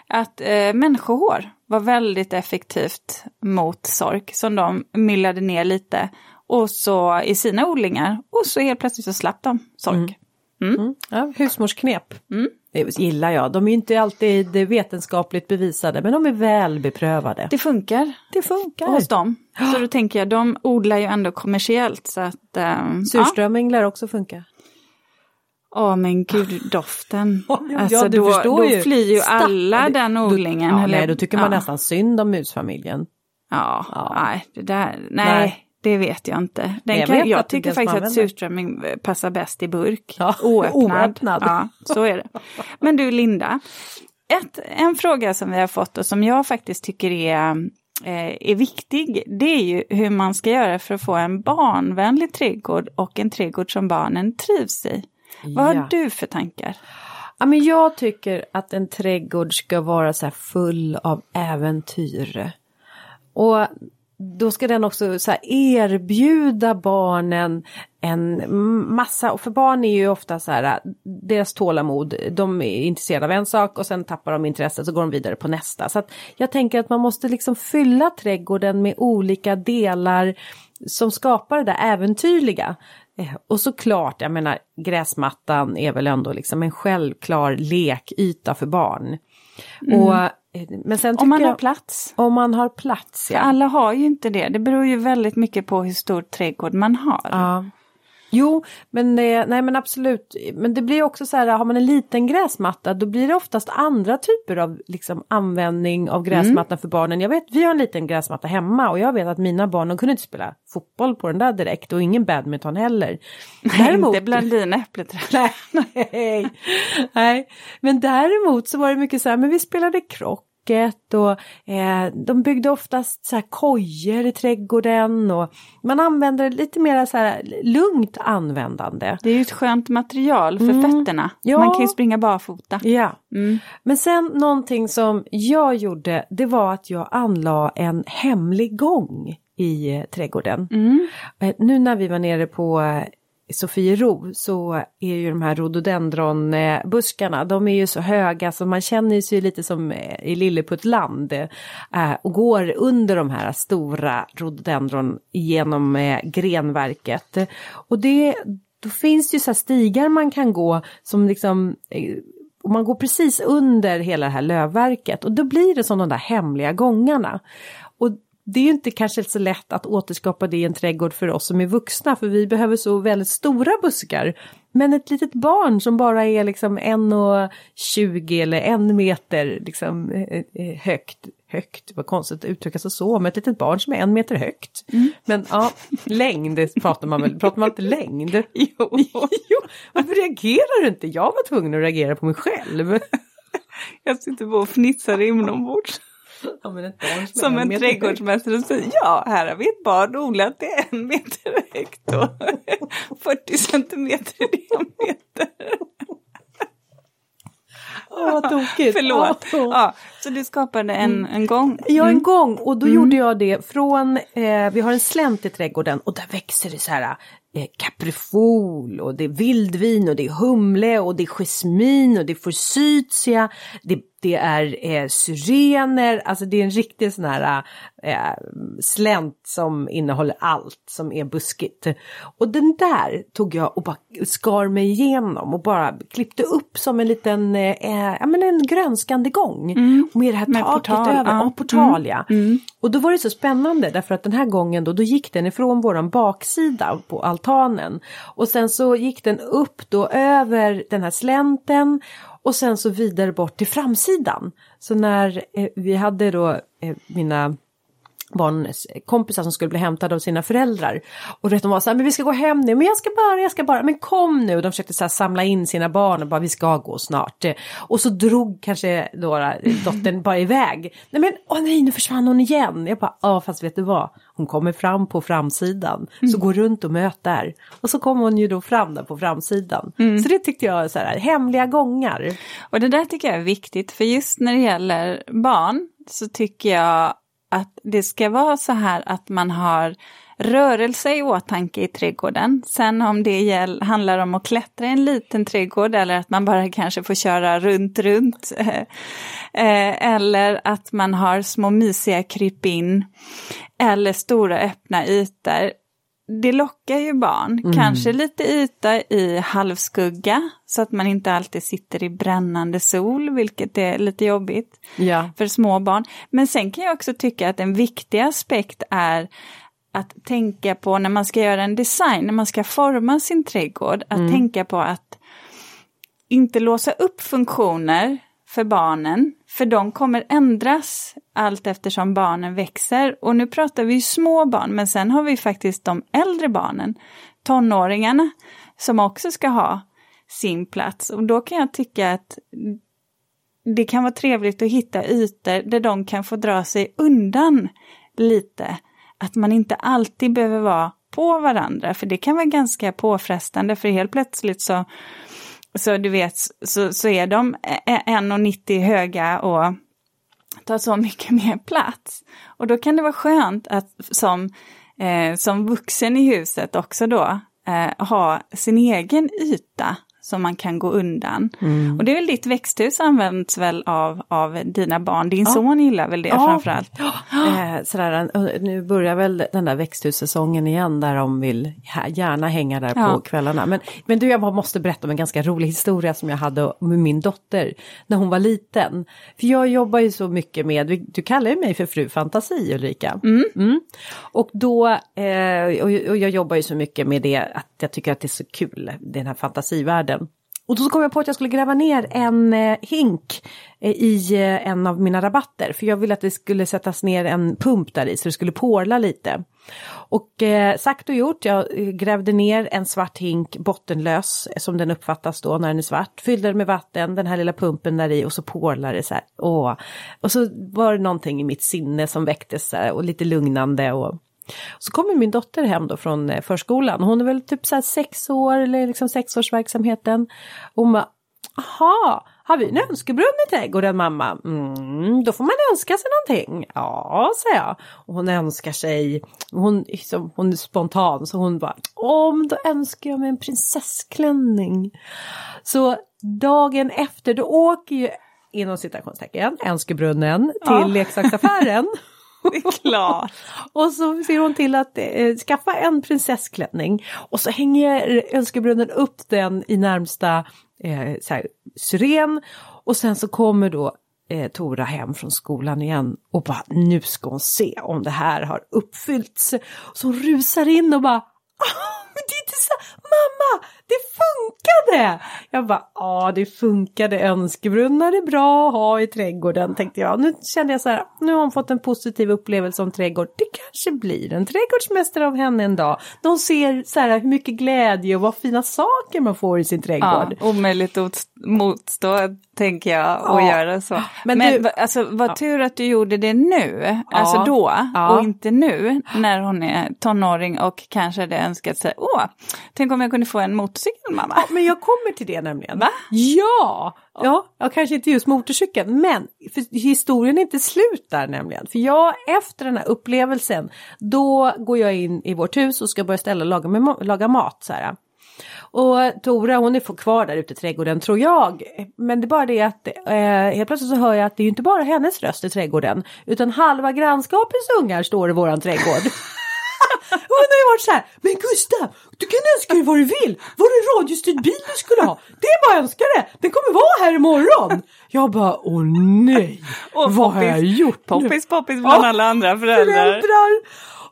Att eh, människohår var väldigt effektivt mot sork som de myllade ner lite och så i sina odlingar och så helt plötsligt så slapp de sork. Mm. Mm. Mm. Ja, husmorsknep. Mm. Det gillar jag. De är inte alltid vetenskapligt bevisade men de är väl beprövade. Det funkar. Det funkar. Hos dem. Så då tänker jag, de odlar ju ändå kommersiellt så att... Um, Surströmming ja. lär också funka. Åh oh, men gud, doften. alltså ja, då, då ju. flyr ju alla den odlingen. Ja, eller, nej, då tycker man nästan synd om musfamiljen. Ja, ja. nej, det där, nej. nej. Det vet jag inte. Den jag, kan, jag tycker faktiskt att surströmming passar bäst i burk. Ja, oöppnad. oöppnad. Ja, så är det. Men du Linda, ett, en fråga som vi har fått och som jag faktiskt tycker är eh, är viktig, det är ju hur man ska göra för att få en barnvänlig trädgård och en trädgård som barnen trivs i. Vad har du för tankar? Ja, men jag tycker att en trädgård ska vara så full av äventyr. Och då ska den också så erbjuda barnen en massa, och för barn är ju ofta så här, deras tålamod, de är intresserade av en sak och sen tappar de intresset så går de vidare på nästa. Så jag tänker att man måste liksom fylla trädgården med olika delar som skapar det där äventyrliga. Eh, och såklart, jag menar gräsmattan är väl ändå liksom en självklar lekyta för barn. Mm. Och, eh, men sen om man jag, har plats. Om man har plats, ja. Alla har ju inte det. Det beror ju väldigt mycket på hur stor trädgård man har. Ja. Jo, men, nej men absolut. Men det blir också så här, har man en liten gräsmatta då blir det oftast andra typer av liksom, användning av gräsmattan mm. för barnen. Jag vet, vi har en liten gräsmatta hemma och jag vet att mina barn, de kunde inte spela fotboll på den där direkt och ingen badminton heller. Däremot, inte bland dina äppelträd. nej, nej, nej, men däremot så var det mycket så här, men vi spelade krock köket och eh, de byggde oftast så här kojor i trädgården och man använder lite mer så här lugnt användande. Det är ju ett skönt material för mm. fötterna. Ja. Man kan ju springa barfota. Ja. Mm. Men sen någonting som jag gjorde det var att jag anlade en hemlig gång i eh, trädgården. Mm. Eh, nu när vi var nere på Sofiero så är ju de här rhododendronbuskarna, de är ju så höga så man känner sig lite som eh, i Lilleputtland eh, och går under de här stora rhododendron genom eh, grenverket. Och det, då finns det ju så stigar man kan gå som liksom och man går precis under hela det här lövverket och då blir det som de där hemliga gångarna. Och det är ju inte kanske så lätt att återskapa det i en trädgård för oss som är vuxna för vi behöver så väldigt stora buskar. Men ett litet barn som bara är liksom 1,20 eller en meter liksom eh, eh, högt, högt, vad konstigt att uttrycka sig så, men ett litet barn som är en meter högt. Mm. Men ja, längd pratar man väl, pratar man inte längd? Jo. jo. Varför reagerar du inte? Jag var tvungen att reagera på mig själv. Jag sitter på och fnissar inombords. Som, som är en meter trädgårdsmästare säger ja, här har vi ett barn odlat det är en meter högt och 40 centimeter i diameter. Åh, vad tokigt. Förlåt. Ja. Ja, så du skapade en, en gång? Ja, en gång och då gjorde jag det från, eh, vi har en slänt i trädgården och där växer det så här kaprifol och det är vildvin och det är humle och det är jasmin och det är forsythia, det, det är eh, syrener, alltså det är en riktig sån här eh, slänt som innehåller allt som är buskigt. Och den där tog jag och bara skar mig igenom och bara klippte upp som en liten, eh, ja men en grönskande gång. Mm. Med det här Med taket portal, över, ja. ja. portal ja. Mm. Och då var det så spännande därför att den här gången då, då gick den ifrån våran baksida på altanen. Och sen så gick den upp då över den här slänten och sen så vidare bort till framsidan. Så när eh, vi hade då eh, mina barnens kompisar som skulle bli hämtade av sina föräldrar. Och vet, de var så här, men vi ska gå hem nu, men jag ska bara, jag ska bara, men kom nu. De försökte så här, samla in sina barn och bara, vi ska gå snart. Och så drog kanske då eh, dottern bara iväg. Nej men, åh nej, nu försvann hon igen. Jag bara, ja fast vet du vad, hon kommer fram på framsidan. Så gå runt och möt där. Och så kom hon ju då fram där på framsidan. Så det tyckte jag, så här, hemliga gångar. Och det där tycker jag är viktigt, för just när det gäller barn så tycker jag att det ska vara så här att man har rörelse i åtanke i trädgården. Sen om det handlar om att klättra i en liten trädgård eller att man bara kanske får köra runt, runt. Eh, eller att man har små mysiga krypin eller stora öppna ytor. Det lockar ju barn, kanske lite yta i halvskugga så att man inte alltid sitter i brännande sol, vilket är lite jobbigt Ja. för små barn. Men sen kan jag också tycka att en viktig aspekt är att tänka på när man ska göra en design, när man ska forma sin trädgård, att tänka på att inte låsa upp funktioner för barnen, för de kommer ändras allt eftersom barnen växer. Och nu pratar vi ju små barn, men sen har vi faktiskt de äldre barnen, tonåringarna, som också ska ha sin plats. Och då kan jag tycka att det kan vara trevligt att hitta ytor där de kan få dra sig undan lite. Att man inte alltid behöver vara på varandra, för det kan vara ganska påfrestande, för helt plötsligt så, så du vet, så, så är de 1,90 höga och tar så mycket mer plats. Och då kan det vara skönt att som, eh, som vuxen i huset också då eh, ha sin egen yta som man kan gå undan. Och det är väl ditt växthus används väl av, av dina barn, din son gillar väl det Ja. framförallt? Eh, sådär, eh, nu börjar väl den där växthussäsongen igen där de vill gärna hänga där Ja. på kvällarna. Men, men du, jag måste berätta om en ganska rolig historia som jag hade med min dotter när hon var liten. För jag jobbar ju så mycket med, du, du kallar ju mig för fru fantasi Ulrika. Mm. Och då, eh, och, och jag jobbar ju så mycket med det att jag tycker att det är så kul, den här fantasivärlden. Och då kom jag på att jag skulle gräva ner en eh, hink eh, i eh, en av mina rabatter. För jag ville att det skulle sättas ner en pump där i så det skulle porla lite. Och eh, sagt och gjort, jag eh, grävde ner en svart hink bottenlös eh, som den uppfattas då när den är svart. Fyllde den med vatten, den här lilla pumpen där i och så porlar det så här. Åh. Och så var det någonting i mitt sinne som väcktes så här, och lite lugnande och så kommer min dotter hem då från eh, förskolan. Hon är väl typ så sex år eller liksom sexårsverksamheten. Och hon bara, aha, har vi en önskebrunn i trädgården mamma? Mm, då får man önska sig någonting. Ja, säger jag. Och hon önskar sig, hon, liksom, hon är spontan så hon bara, om då önskar jag mig en prinsessklänning. Så dagen efter då åker ju inom citationstecken önskebrunnen till Ja. leksaksaffären. Det är klart. Och så ser hon till att eh, skaffa en prinsessklänning och så hänger önskebrunnen upp den i närmsta eh, så här, syren och sen så kommer då eh, Tora hem från skolan igen och bara nu ska hon se om det här har uppfyllts. Så hon rusar in och bara ah, men det är inte så, mamma, det funkade! Jag bara, ja det funkade, önskebrunnar är bra att ha i trädgården tänkte jag. Nu kände jag så här, nu har hon fått en positiv upplevelse om trädgård. Det kanske blir en trädgårdsmästare av henne en dag. De ser så här hur mycket glädje och vad fina saker man får i sin Ja, trädgård. omöjligt att motstå, tänker jag, att Ja. göra så. Men Men, du- alltså, vad tur att du gjorde det nu, Ja. alltså då, Ja. och inte nu, när hon är tonåring och kanske hade önskat sig, åh, tänk om jag kunde få en motorcykel mamma. Ja, men jag kommer till det nämligen. Va? Ja! Ja, ja, kanske inte just motorcykeln, men historien är inte slut där nämligen. För jag, efter den här upplevelsen, då går jag in i vårt hus och ska börja ställa och laga, med, laga mat. Så här. Och Tora hon är kvar där ute i trädgården tror jag. Men det är bara det att eh, helt plötsligt så hör jag att det är ju inte bara hennes röst i trädgården. Utan halva grannskapets ungar står i våran trädgård. Hon har ju varit så här, men Gustav, du kan önska dig vad du vill. Var det radiostyrd bil du skulle ha? Det är bara att önska det. Den kommer vara här imorgon. Jag bara, åh nej, Och vad har poppis- jag gjort nu? Poppis poppis bland Ja, alla andra föräldrar. föräldrar.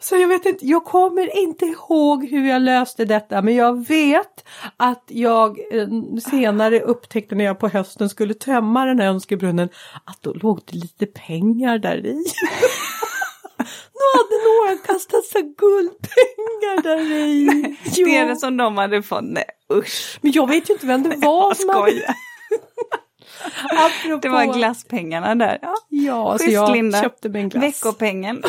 Så jag vet inte, jag kommer inte ihåg hur jag löste detta men jag vet att jag eh, senare upptäckte när jag på hösten skulle tömma den här önskebrunnen att då låg det lite pengar där i. Nu hade några kastat så guldpengar där i. Det är det som de hade fått, nej usch. Men jag vet ju inte vem det var Jag skojar. Apropå... Det var glasspengarna där. Ja. Ja, så Schysst, jag Linda. köpte mig en glass. Veckopengen.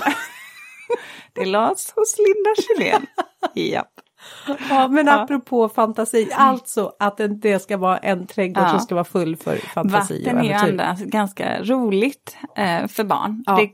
det lades hos Linda Kjellén. Japp. Ja, men Ja. apropå fantasi, alltså att det- ska vara en trädgård Ja. som ska vara full för fantasi Vatten och är ju äventyr. annars ganska roligt eh, för barn. Ja. Det,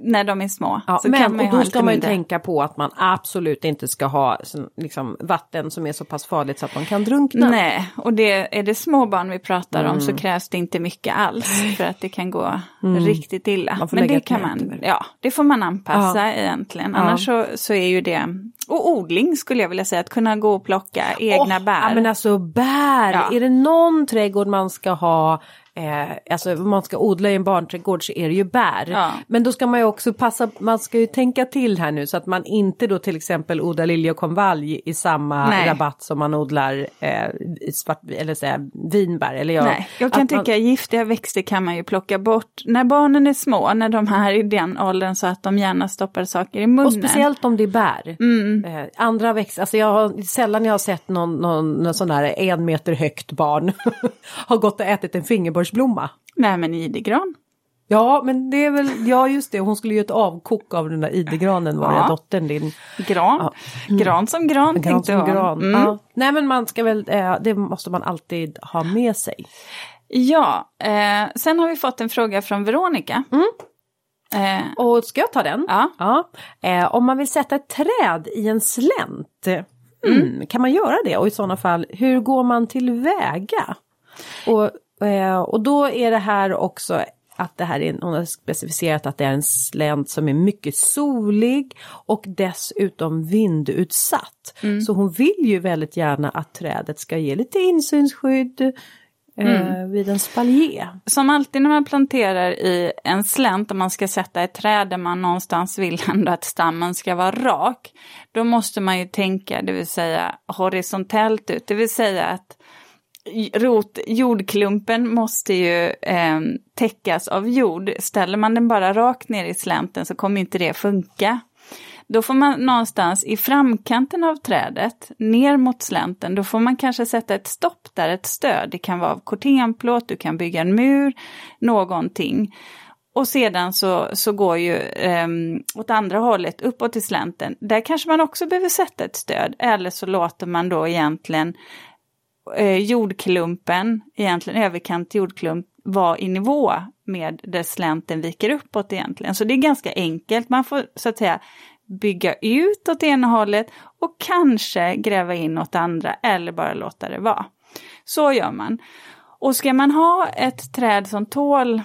när de är små. Ja, men och då ska man ju mindre. tänka på att man absolut inte ska ha liksom, vatten som är så pass farligt så att man kan drunkna. Nej, och det, är det små barn vi pratar om Mm. så krävs det inte mycket alls för att det kan gå riktigt illa. Men det kan man, över. ja, det får man anpassa egentligen. Ja. Annars så, så är ju det, och odling skulle jag vilja säga, att kunna gå och plocka egna Åh, bär. Ja, men alltså bär, Ja. är det någon trädgård man ska ha Eh, alltså om man ska odla i en barnträdgård så är det ju bär. Ja. Men då ska man ju också passa, man ska ju tänka till här nu så att man inte då till exempel odlar lilja och konvalj i samma Nej. rabatt som man odlar eh, svart, eller så här, vinbär. Eller jag, Nej, jag kan att man- tycka giftiga växter kan man ju plocka bort när barnen är små, när de är i den åldern så att de gärna stoppar saker i munnen. Och speciellt om det är bär. Mm. Eh, andra växter, alltså jag har sällan jag har sett någon, någon, någon sån där en meter högt barn har gått och ätit en fingerborgsblomma. Nej men idegran. Ja men det är väl, ja just det, hon skulle ju ett avkok av den där idegranen var Ja. dottern din. Gran. Gran som gran, Gran som jag. gran. Mm. Ja. Nej men man ska väl, eh, det måste man alltid ha med sig. Ja, eh, sen har vi fått en fråga från Veronica. Eh, Och ska jag ta den? ja, Ja. Eh, om man vill sätta ett träd i en slänt, mm, kan man göra det? Och i sådana fall, hur går man tillväga? Och, och då är det här också att det här är, hon har specificerat att det är en slänt som är mycket solig och dessutom vindutsatt. Så hon vill ju väldigt gärna att trädet ska ge lite insynsskydd eh, vid en spaljé. som alltid när man planterar i en slänt, om man ska sätta ett träd där man någonstans vill ändå att stammen ska vara rak, då måste man ju tänka, det vill säga horisontellt ut, det vill säga att rot, jordklumpen måste ju eh, täckas av jord. Ställer man den bara rakt ner i slänten så kommer inte det funka. Då får man någonstans i framkanten av trädet, ner mot slänten, då får man kanske sätta ett stopp där, ett stöd. Det kan vara av kortenplåt, du kan bygga en mur, någonting. Och sedan så, så går ju eh, åt andra hållet, uppåt i slänten. Där kanske man också behöver sätta ett stöd, eller så låter man då egentligen eh, jordklumpen, egentligen överkant jordklump, vara i nivå med där slänten viker uppåt egentligen. Så det är ganska enkelt, man får så att säga bygga ut åt ena hållet och kanske gräva in åt andra eller bara låta det vara. Så gör man. Och ska man ha ett träd som tål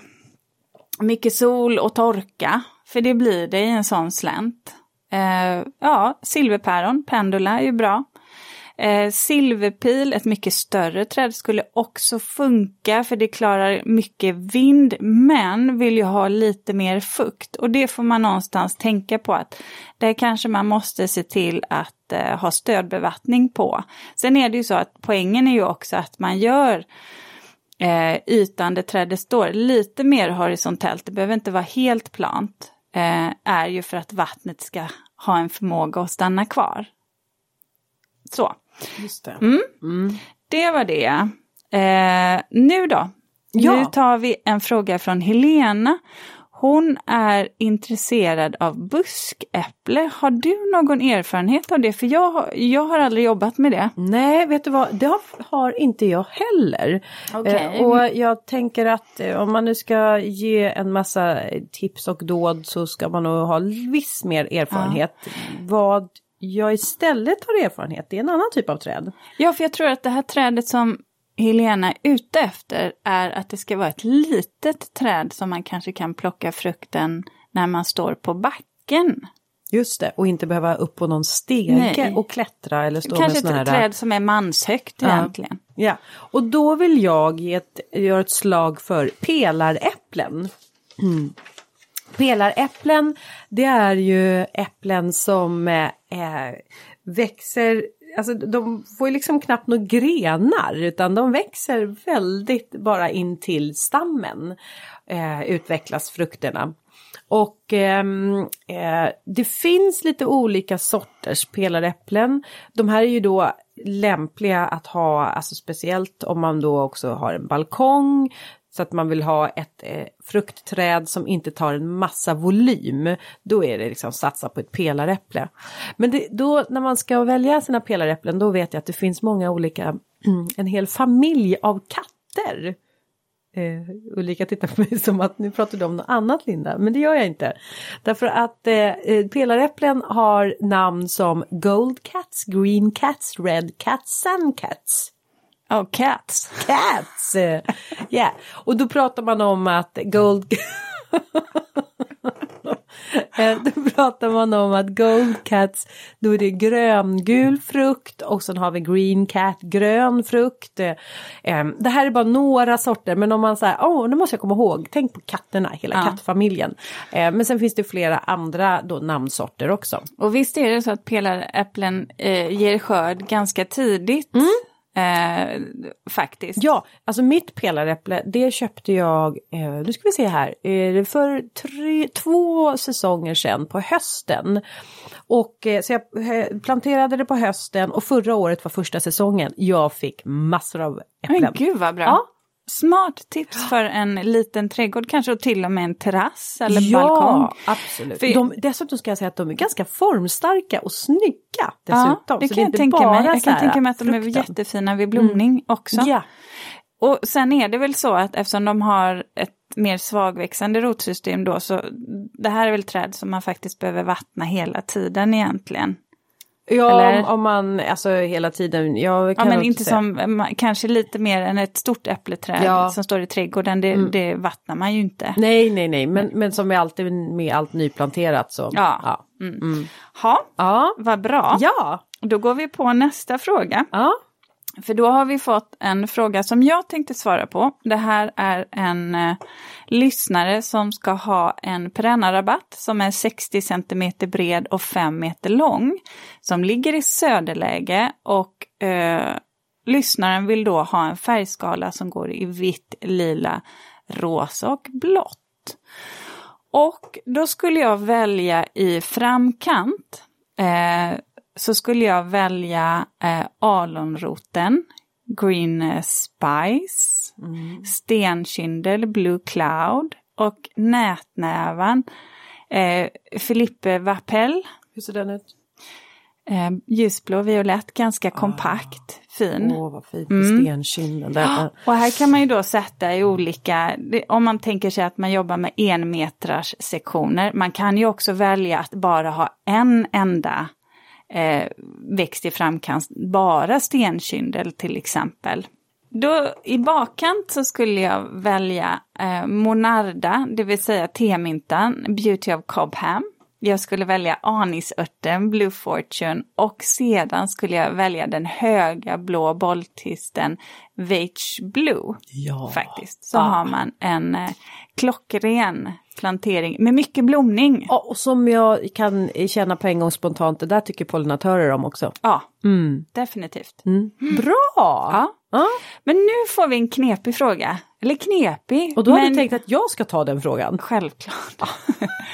mycket sol och torka, för det blir det i en sån slänt. Eh, ja, silverpäron, pendula är ju bra. Eh, silverpil, ett mycket större träd, skulle också funka för det klarar mycket vind men vill ju ha lite mer fukt. Och det får man någonstans tänka på att där kanske man måste se till att eh, ha stödbevattning på. Sen är det ju så att poängen är ju också att man gör eh, ytan där trädet står lite mer horisontellt, det behöver inte vara helt plant, eh, är ju för att vattnet ska ha en förmåga att stanna kvar. Så. Just det. Mm. Mm. Det var det. Eh, nu då? Ja. Nu tar vi en fråga från Helena. Hon är intresserad av buskäpple. Har du någon erfarenhet av det? För jag, har- jag har aldrig jobbat med det. Nej, vet du vad, det har, har inte jag heller. Okej. Eh, och jag tänker att eh, om man nu ska ge en massa tips och dåd så ska man nog ha viss mer erfarenhet. Vad jag istället har erfarenhet, det är en annan typ av träd. Ja, för jag tror att det här trädet som Helena är ute efter är att det ska vara ett litet träd som man kanske kan plocka frukten när man står på backen. Just det, och inte behöva upp på någon stege Nej. och klättra eller stå Kanske med ett här... träd som är manshögt egentligen. Ja, och då vill jag ge ett, göra ett slag för pelaräpplen. Mm. Pelaräpplen, det är ju äpplen som eh, eh, växer, alltså de får ju liksom knappt några grenar utan de växer väldigt bara in till stammen eh, utvecklas frukterna. Och ehm, eh, det finns lite olika sorters pelaräpplen. De här är ju då lämpliga att ha, alltså speciellt om man då också har en balkong. Så att man vill ha ett eh, fruktträd som inte tar en massa volym. Då är det liksom satsa på ett pelaräpple. Men det, då när man ska välja sina pelaräpplen då vet jag att det finns många olika, en hel familj av katter. Eh, Ulrika tittar på mig som att nu pratar du om något annat Linda, men det gör jag inte. Därför att eh, eh pelaräpplen har namn som Gold Cats, Green Cats, Red Cats, Sun Cats. Oh, cats. Cats! Ja, och då pratar man om att Gold... Eh, Då pratar man om att Gold Cats, då är det gröngul frukt och sen har vi Green Cat, grön frukt. Eh, eh, Det här är bara några sorter men om man säger, åh nu måste jag komma ihåg, tänk på katterna, hela Ja. kattfamiljen. Eh, Men sen finns det flera andra då namnsorter också. Och visst är det så att pelaräpplen eh, ger skörd ganska tidigt. Eh, faktiskt. Ja, alltså mitt pelaräpple det köpte jag, eh, nu ska vi se här, eh, för tre, två säsonger sedan på hösten. Och eh, så jag eh, planterade det på hösten och förra året var första säsongen. Jag fick massor av äpplen. Men gud vad bra. Ja. Smart tips för en liten trädgård, kanske och till och med en terrass eller ja, balkong. absolut. För- De, dessutom ska jag säga att de är ganska formstarka och snygga dessutom. Ja, det kan är jag tänka mig. Jag kan tänka mig att de är frukten. jättefina vid blomning också. Ja, Och sen är det väl så att eftersom de har ett mer svagväxande rotsystem då så det här är väl träd som man faktiskt behöver vattna hela tiden egentligen. Ja Eller? om, man, alltså hela tiden, jag Ja kan men också inte säga- som, kanske lite mer än ett stort äppleträd Ja. som står i trädgården, det, det vattnar man ju inte. Nej, nej, nej, men, men som är alltid med allt nyplanterat så. Ja. Ja. Ha, Ja. vad bra. Ja. Då går vi på nästa fråga. ja. För då har vi fått en fråga som jag tänkte svara på. Det här är en eh, lyssnare som ska ha en perennarabatt som är 60 cm bred och 5 meter lång. Som ligger i söderläge och eh, lyssnaren vill då ha en färgskala som går i vitt, lila, rosa och blått. Och då skulle jag välja i framkant eh, så skulle jag välja eh, alonroten, green eh, spice, stenkindel, blue cloud och nätnävan, eh, Philippe Vapel. Hur ser den ut? Eh, ljusblå, violett, ganska Ah. kompakt, fin. Åh, vad fint med stenkinden där. Och här kan man ju då sätta i olika, om man tänker sig att man jobbar med enmeters sektioner. Man kan ju också välja att bara ha en enda eh, växt i framkant, bara stenkyndel till exempel. Då i bakkant så skulle jag välja eh, Monarda, det vill säga temyntan, Beauty of Cobham. Jag skulle välja anisörten, Blue Fortune och sedan skulle jag välja den höga blå bolltisten Veitch Blue. Ja. Faktiskt. Så Ah. har man en eh, klockren plantering med mycket blomning. Ja, och som jag kan känna på en gång spontant, det där tycker pollinatörer om också. Ja, Mm. definitivt. Bra! Ja. Ja. Men nu får vi en knepig fråga. Eller knepig. Och då har men du tänkt att jag ska ta den frågan? Självklart.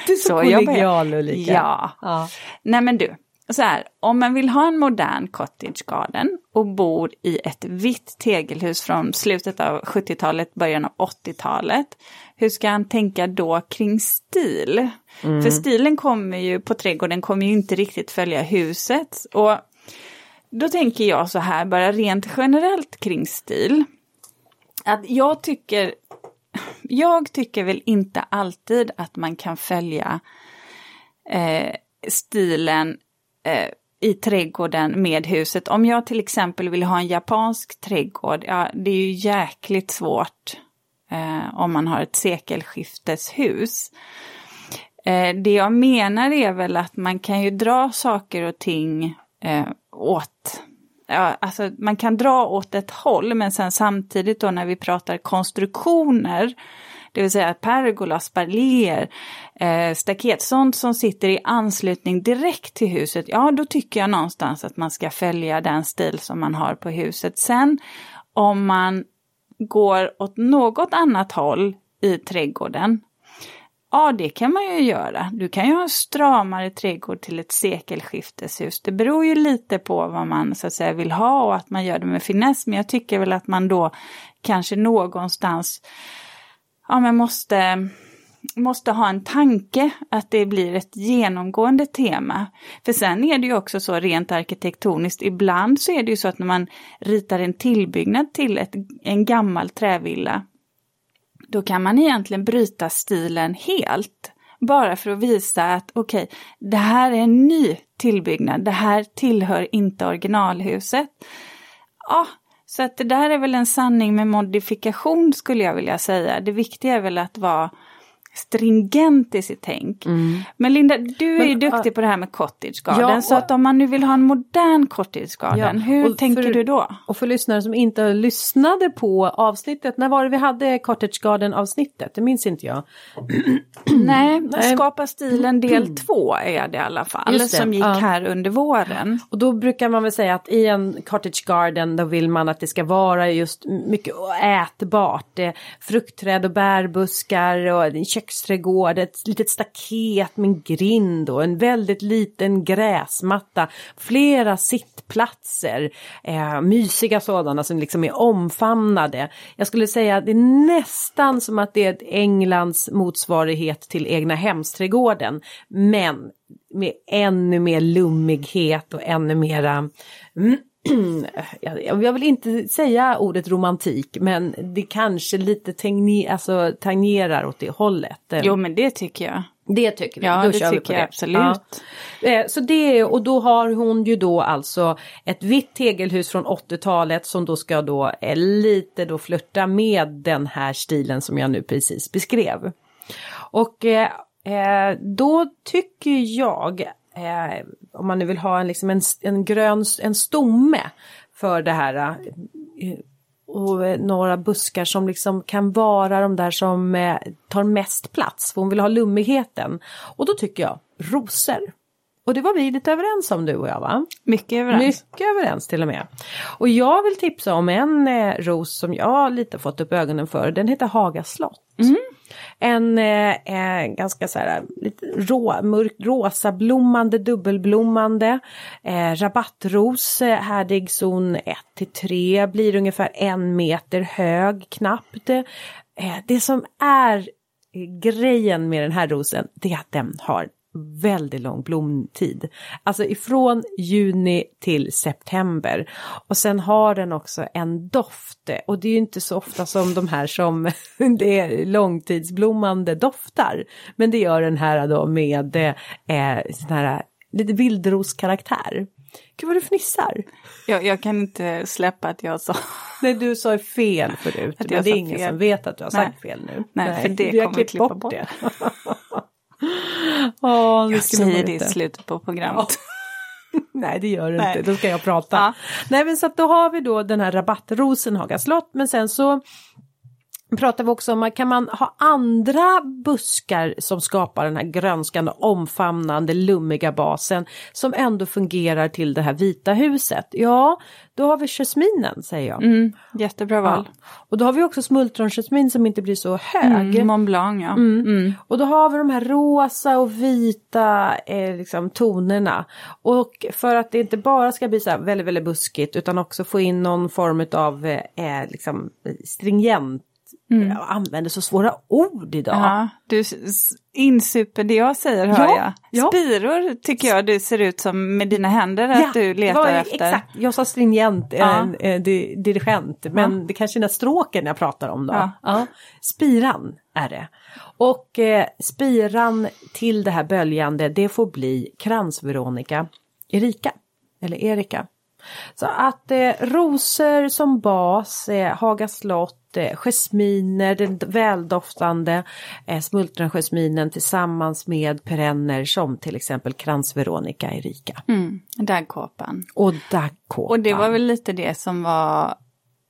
Du är så, Så kollegial Ulrika. Ja. ja. Nej men du, så här, om man vill ha en modern cottage garden och bor i ett vitt tegelhus från slutet av 70-talet, början av 80-talet, hur ska han tänka då kring stil? För stilen kommer ju på trädgården kommer ju inte riktigt följa huset. Och då tänker jag så här, bara rent generellt kring stil. Att jag tycker, jag tycker väl inte alltid att man kan följa eh, stilen eh, i trädgården med huset. Om jag till exempel vill ha en japansk trädgård, ja det är ju jäkligt svårt eh, om man har ett sekelskifteshus. Eh, det jag menar är väl att man kan ju dra saker och ting eh, åt Ja, alltså man kan dra åt ett håll men sen samtidigt då när vi pratar konstruktioner, det vill säga pergola, spaljéer, eh, staket, sånt som sitter i anslutning direkt till huset, ja då tycker jag någonstans att man ska följa den stil som man har på huset. Sen om man går åt något annat håll i trädgården, Ja, det kan man ju göra. Du kan ju ha en stramare trädgård till ett sekelskifteshus. Det beror ju lite på vad man så att säga vill ha och att man gör det med finess. Men jag tycker väl att man då kanske någonstans ja, men måste, måste ha en tanke att det blir ett genomgående tema. För sen är det ju också så rent arkitektoniskt, ibland så är det ju så att när man ritar en tillbyggnad till ett, en gammal trävilla då kan man egentligen bryta stilen helt. Bara för att visa att okej, okay, det här är en ny tillbyggnad, det här tillhör inte originalhuset. Ja, så att det där är väl en sanning med modifikation skulle jag vilja säga. Det viktiga är väl att vara stringent i sitt tänk. Mm. Men Linda, du är Men, ju duktig på det här med cottage garden. ja, och- så att om man nu vill ha en modern cottage garden, Ja, hur tänker för- du då? Och för lyssnare som inte lyssnade på avsnittet, när var det vi hade Cottage Garden avsnittet? Det minns inte jag. Nej, Nej. Skapa stilen del två är det i alla fall, som gick ja. här under våren. Och då brukar man väl säga att i en cottage garden då vill man att det ska vara just mycket ätbart. Fruktträd och bärbuskar och köksträdgård, ett litet staket med en grind och en väldigt liten gräsmatta. Flera sittplatser, eh, mysiga sådana som liksom är omfamnade. Jag skulle säga att det är nästan som att det är ett Englands motsvarighet till egna hemsträdgården. Men med ännu mer lummighet och ännu mera mm, jag vill inte säga ordet romantik men det kanske lite alltså, tangerar åt det hållet. Jo, men det tycker jag. Det tycker vi. Ja, då det kör vi tycker på jag det. absolut. Ja. Eh, Så det, och då har hon ju då alltså ett vitt tegelhus från 80-talet som då ska då eh, lite då flirta med den här stilen som jag nu precis beskrev. Och eh, eh, då tycker jag, eh, om man nu vill ha en, liksom en, en grön, en stomme för det här eh, och eh, några buskar som liksom kan vara de där som eh, tar mest plats. För hon vill ha lummigheten. Och då tycker jag rosor. Och det var vi lite överens om du och jag va? Mycket överens. Mycket överens till och med. Och jag vill tipsa om en eh, ros som jag lite fått upp ögonen för. Den heter Haga slott. En eh, eh, ganska så här lite rå, mörkt rosa blommande, dubbelblommande. Eh, rabattros, eh, härdig zon 1 till 3, blir ungefär en meter hög knappt. Eh, det som är grejen med den här rosen det är att den har väldigt lång blomtid. Alltså ifrån juni till september. Och sen har den också en doft. Och det är ju inte så ofta som de här som det är långtidsblommande doftar. Men det gör den här då med eh, sån här lite vildroskaraktär. Gud vad du fnissar. Jag, jag kan inte släppa att jag sa... Nej, du sa fel förut. Att men jag det är ingen fel. som vet att du har Nej. sagt fel nu. Nej, för det kommer klippt klippa bort bort. det. Det Jag säger det i slutet på programmet. Nej det gör du inte, då ska jag prata. Ja. Nej men så att då har vi då den här rabattrosen Haga slott men sen så pratar vi också om, kan man ha andra buskar som skapar den här grönskande, omfamnande, lummiga basen som ändå fungerar till det här vita huset? Ja, då har vi jasminen säger jag. Mm, jättebra val. Ja. Och då har vi också smultronjasmin som inte blir så hög. Mm, Mont Blanc ja. Mm. Och då har vi de här rosa och vita eh, liksom, tonerna. Och för att det inte bara ska bli så här väldigt, väldigt buskigt utan också få in någon form av eh, liksom, stringent. Jag använder så svåra ord idag. Ja, du insuper det jag säger hör Ja, jag. ja. Spiror tycker jag du ser ut som med dina händer att du det letar var efter. Exakt, jag sa stringent, Ja. en, eh, di- dirigent, men det kanske är den stråken jag pratar om då. Ja. Spiran är det. Och eh, spiran till det här böljande, det får bli kransveronica Erika, eller Erika. Så att eh, rosor som bas, eh, Haga slott, eh, jasminer, den väldoftande eh, smultronjasminen tillsammans med perenner som till exempel kransveronica Erika. Mm, daggkåpan. Och dagkåpan. Och det var väl lite det som var,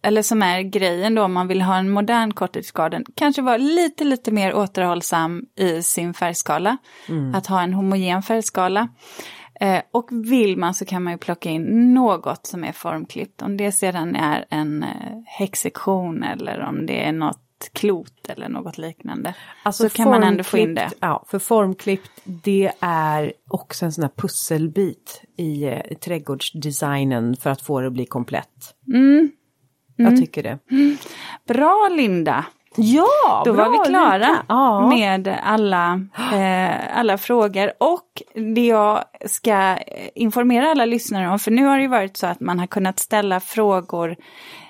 eller som är grejen då om man vill ha en modern cottage garden. Kanske vara lite, lite mer återhållsam i sin färgskala. Att ha en homogen färgskala. Eh, och vill man så kan man ju plocka in något som är formklippt. Om det sedan är en eh, häcksektion eller om det är något klot eller något liknande. så kan man ändå få in det. Alltså Ja, för formklippt det är också en sån här pusselbit i eh, trädgårdsdesignen för att få det att bli komplett. Mm. Jag tycker det. Bra Linda! Ja, Då var vi klara. Ja. med alla, eh, alla frågor. Och det jag ska informera alla lyssnare om, för nu har det ju varit så att man har kunnat ställa frågor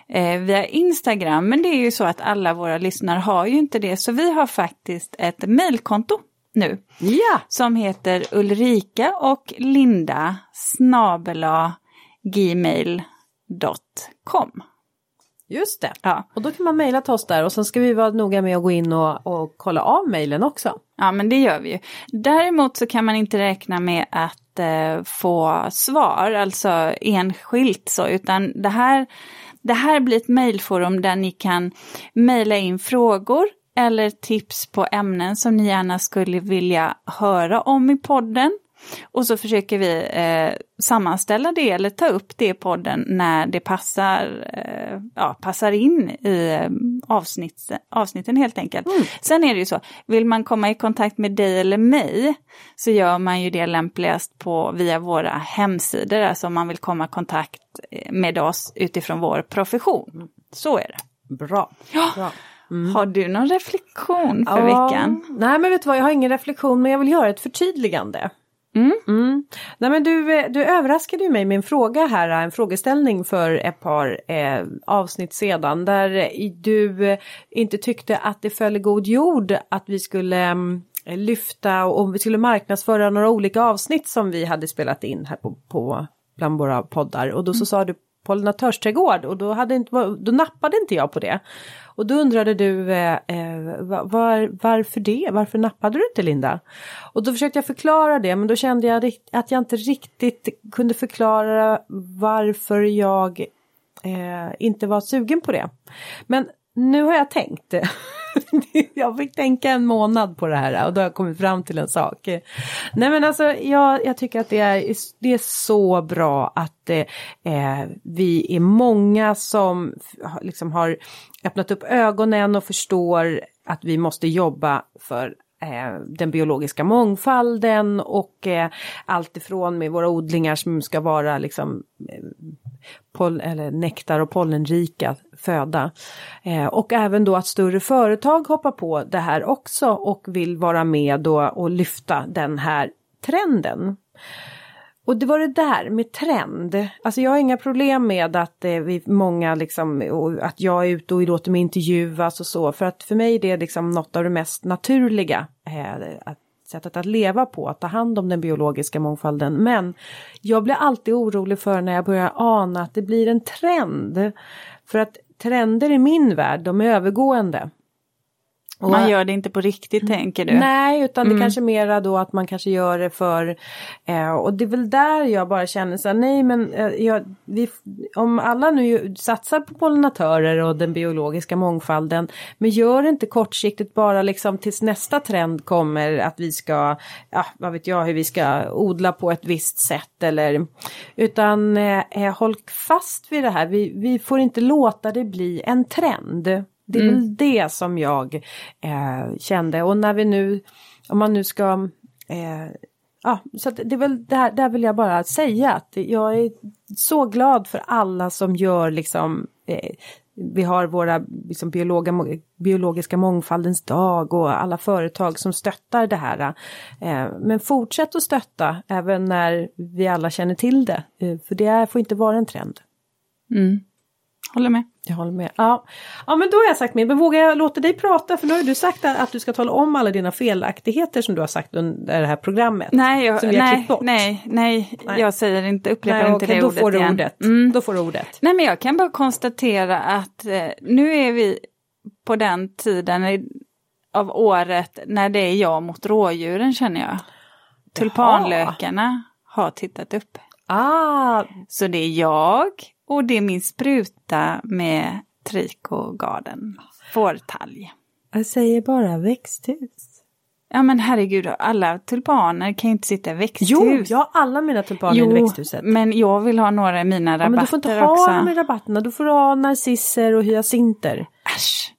eh, via Instagram, men det är ju så att alla våra lyssnare har ju inte det, så vi har faktiskt ett mejlkonto nu ja, som heter Ulrika och Linda snabela gmail.com. just det. Ja. Och då kan man mejla till oss där och sen ska vi vara noga med att gå in och, och kolla av mejlen också. Ja, men det gör vi ju. Däremot så kan man inte räkna med att eh, få svar, alltså enskilt så, utan det här, det här blir ett mejlforum där ni kan mejla in frågor eller tips på ämnen som ni gärna skulle vilja höra om i podden. Och så försöker vi eh, sammanställa det eller ta upp det i podden när det passar, eh, ja, passar in i eh, avsnitt, avsnitten helt enkelt. Sen är det ju så, vill man komma i kontakt med dig eller mig så gör man ju det lämpligast på, via våra hemsidor, alltså om man vill komma i kontakt eh, med oss utifrån vår profession. Så är det. Bra. Ja. Bra. Har du någon reflektion för Ja. veckan? Nej men vet du vad, jag har ingen reflektion men jag vill göra ett förtydligande. Mm. Nej men du, eh, du överraskade ju mig med en fråga här, en frågeställning för ett par eh, avsnitt sedan där eh, du eh, inte tyckte att det föll i god jord att vi skulle mm, lyfta och, och vi skulle marknadsföra några olika avsnitt som vi hade spelat in här på, på bland våra poddar och då så sa du pollinatörsträdgård och då, hade inte, då nappade inte jag på det. Och då undrade du eh, eh var, varför det? Varför nappade du inte Linda? Och då försökte jag förklara det men då kände jag att jag inte riktigt kunde förklara varför jag eh, inte var sugen på det. Men nu har jag tänkt. jag fick tänka en månad på det här och då har jag kommit fram till en sak. Nej men alltså jag, jag tycker att det är, det är så bra att eh, eh vi är många som liksom har öppnat upp ögonen och förstår att vi måste jobba för eh, den biologiska mångfalden och eh, allt ifrån med våra odlingar som ska vara liksom eh, poll, eller nektar och pollenrika föda. Eh, och även då att större företag hoppar på det här också och vill vara med då och lyfta den här trenden. Och det var det där med trend. Alltså jag har inga problem med att eh, vi många liksom, att jag är ute och låter mig intervjuas och så. För att för mig är det liksom något av det mest naturliga. Eh, att, sättet att leva på, att ta hand om den biologiska mångfalden. Men jag blir alltid orolig för när jag börjar ana att det blir en trend. För att trender i min värld, de är övergående. Och, man gör det inte på riktigt tänker du? Nej, utan mm. det kanske mera då att man kanske gör det för... Eh, och det är väl där jag bara känner så här, nej men eh, jag, vi, om alla nu satsar på pollinatörer och den biologiska mångfalden, men gör det inte kortsiktigt bara liksom tills nästa trend kommer att vi ska, ja vad vet jag, hur vi ska odla på ett visst sätt eller... Utan eh, eh håll fast vid det här, vi, vi får inte låta det bli en trend. Det är mm. väl det som jag eh, kände och när vi nu, om man nu ska eh, Ja, så det är väl där, där vill jag bara säga att jag är så glad för alla som gör liksom eh, vi har våra liksom, biologa, biologiska mångfaldens dag och alla företag som stöttar det här. Eh, men fortsätt att stötta även när vi alla känner till det. Eh, för det får inte vara en trend. Mm. Håller med. Jag håller med. Ja. ja men då har jag sagt min, men vågar jag låta dig prata? För nu har du sagt att du ska tala om alla dina felaktigheter som du har sagt under det här programmet. Nej, jag, nej, nej, nej, nej, jag säger inte, upprepar nej, inte okej, det då ordet får du igen. Ordet. Mm. Då får du ordet. Nej men jag kan bara konstatera att eh, nu är vi på den tiden av året när det är jag mot rådjuren känner jag. Tulpanlökarna har tittat upp. Ah. Så det är jag och det är min spruta med Trico Garden fårtalg. Jag säger bara växthus. Ja men herregud, alla tulpaner kan ju inte sitta i växthus. Jo, jag har alla mina tulpaner jo, i växthuset. men jag vill ha några i mina rabatter också. men du får inte ha dem i rabatterna, du får ha narcisser och hyacinter. Äsch!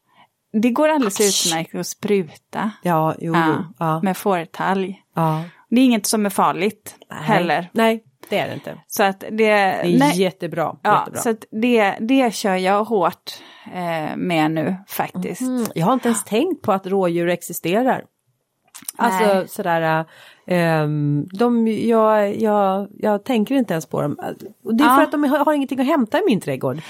Det går alldeles utmärkt att spruta. Ja, jo, ja, ja. Med fårtalg. Ja. Det är inget som är farligt nej, heller. Nej, det är det inte. Så att det, det är nej, jättebra. Ja, jättebra. så att det, det kör jag hårt eh, med nu faktiskt. Mm. Jag har inte ens tänkt på att rådjur existerar. Alltså nej. sådär, um, de, jag, jag, jag tänker inte ens på dem. Och det är ja. för att de har, har ingenting att hämta i min trädgård.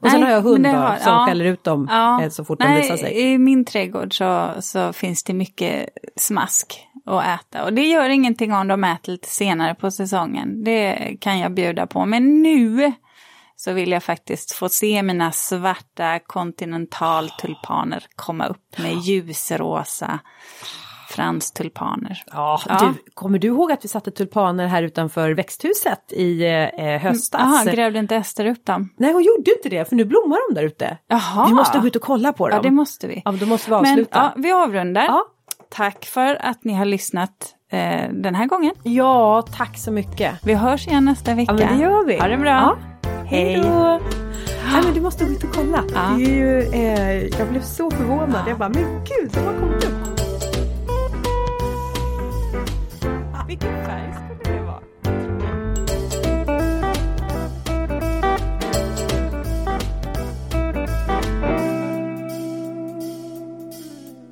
Och Nej, sen har jag hundar har, som ja, skäller ut dem ja, eh, så fort nej, de visar sig. I min trädgård så, så finns det mycket smask att äta. Och det gör ingenting om de äter lite senare på säsongen. Det kan jag bjuda på. Men nu så vill jag faktiskt få se mina svarta kontinentaltulpaner komma upp med ljusrosa franstulpaner. Ja, ja. Du, kommer du ihåg att vi satte tulpaner här utanför växthuset i eh, höstas? Jaha, grävde inte Ester upp dem? Nej, hon gjorde inte det, för nu blommar de där ute. Jaha. Vi måste gå ut och kolla på dem. Ja, det måste vi. Ja, då måste vi avsluta. Men, ja, vi avrundar. Ja. Tack för att ni har lyssnat eh, den här gången. Ja, tack så mycket. Vi hörs igen nästa vecka. Ja, men det gör vi. Ha det bra. Ja. Hej då. Nej, men du måste gå ut och kolla. Ja. Det är ju, eh, jag blev så förvånad. Ja. Jag bara, men gud, de har kommit upp. Ticketpreis.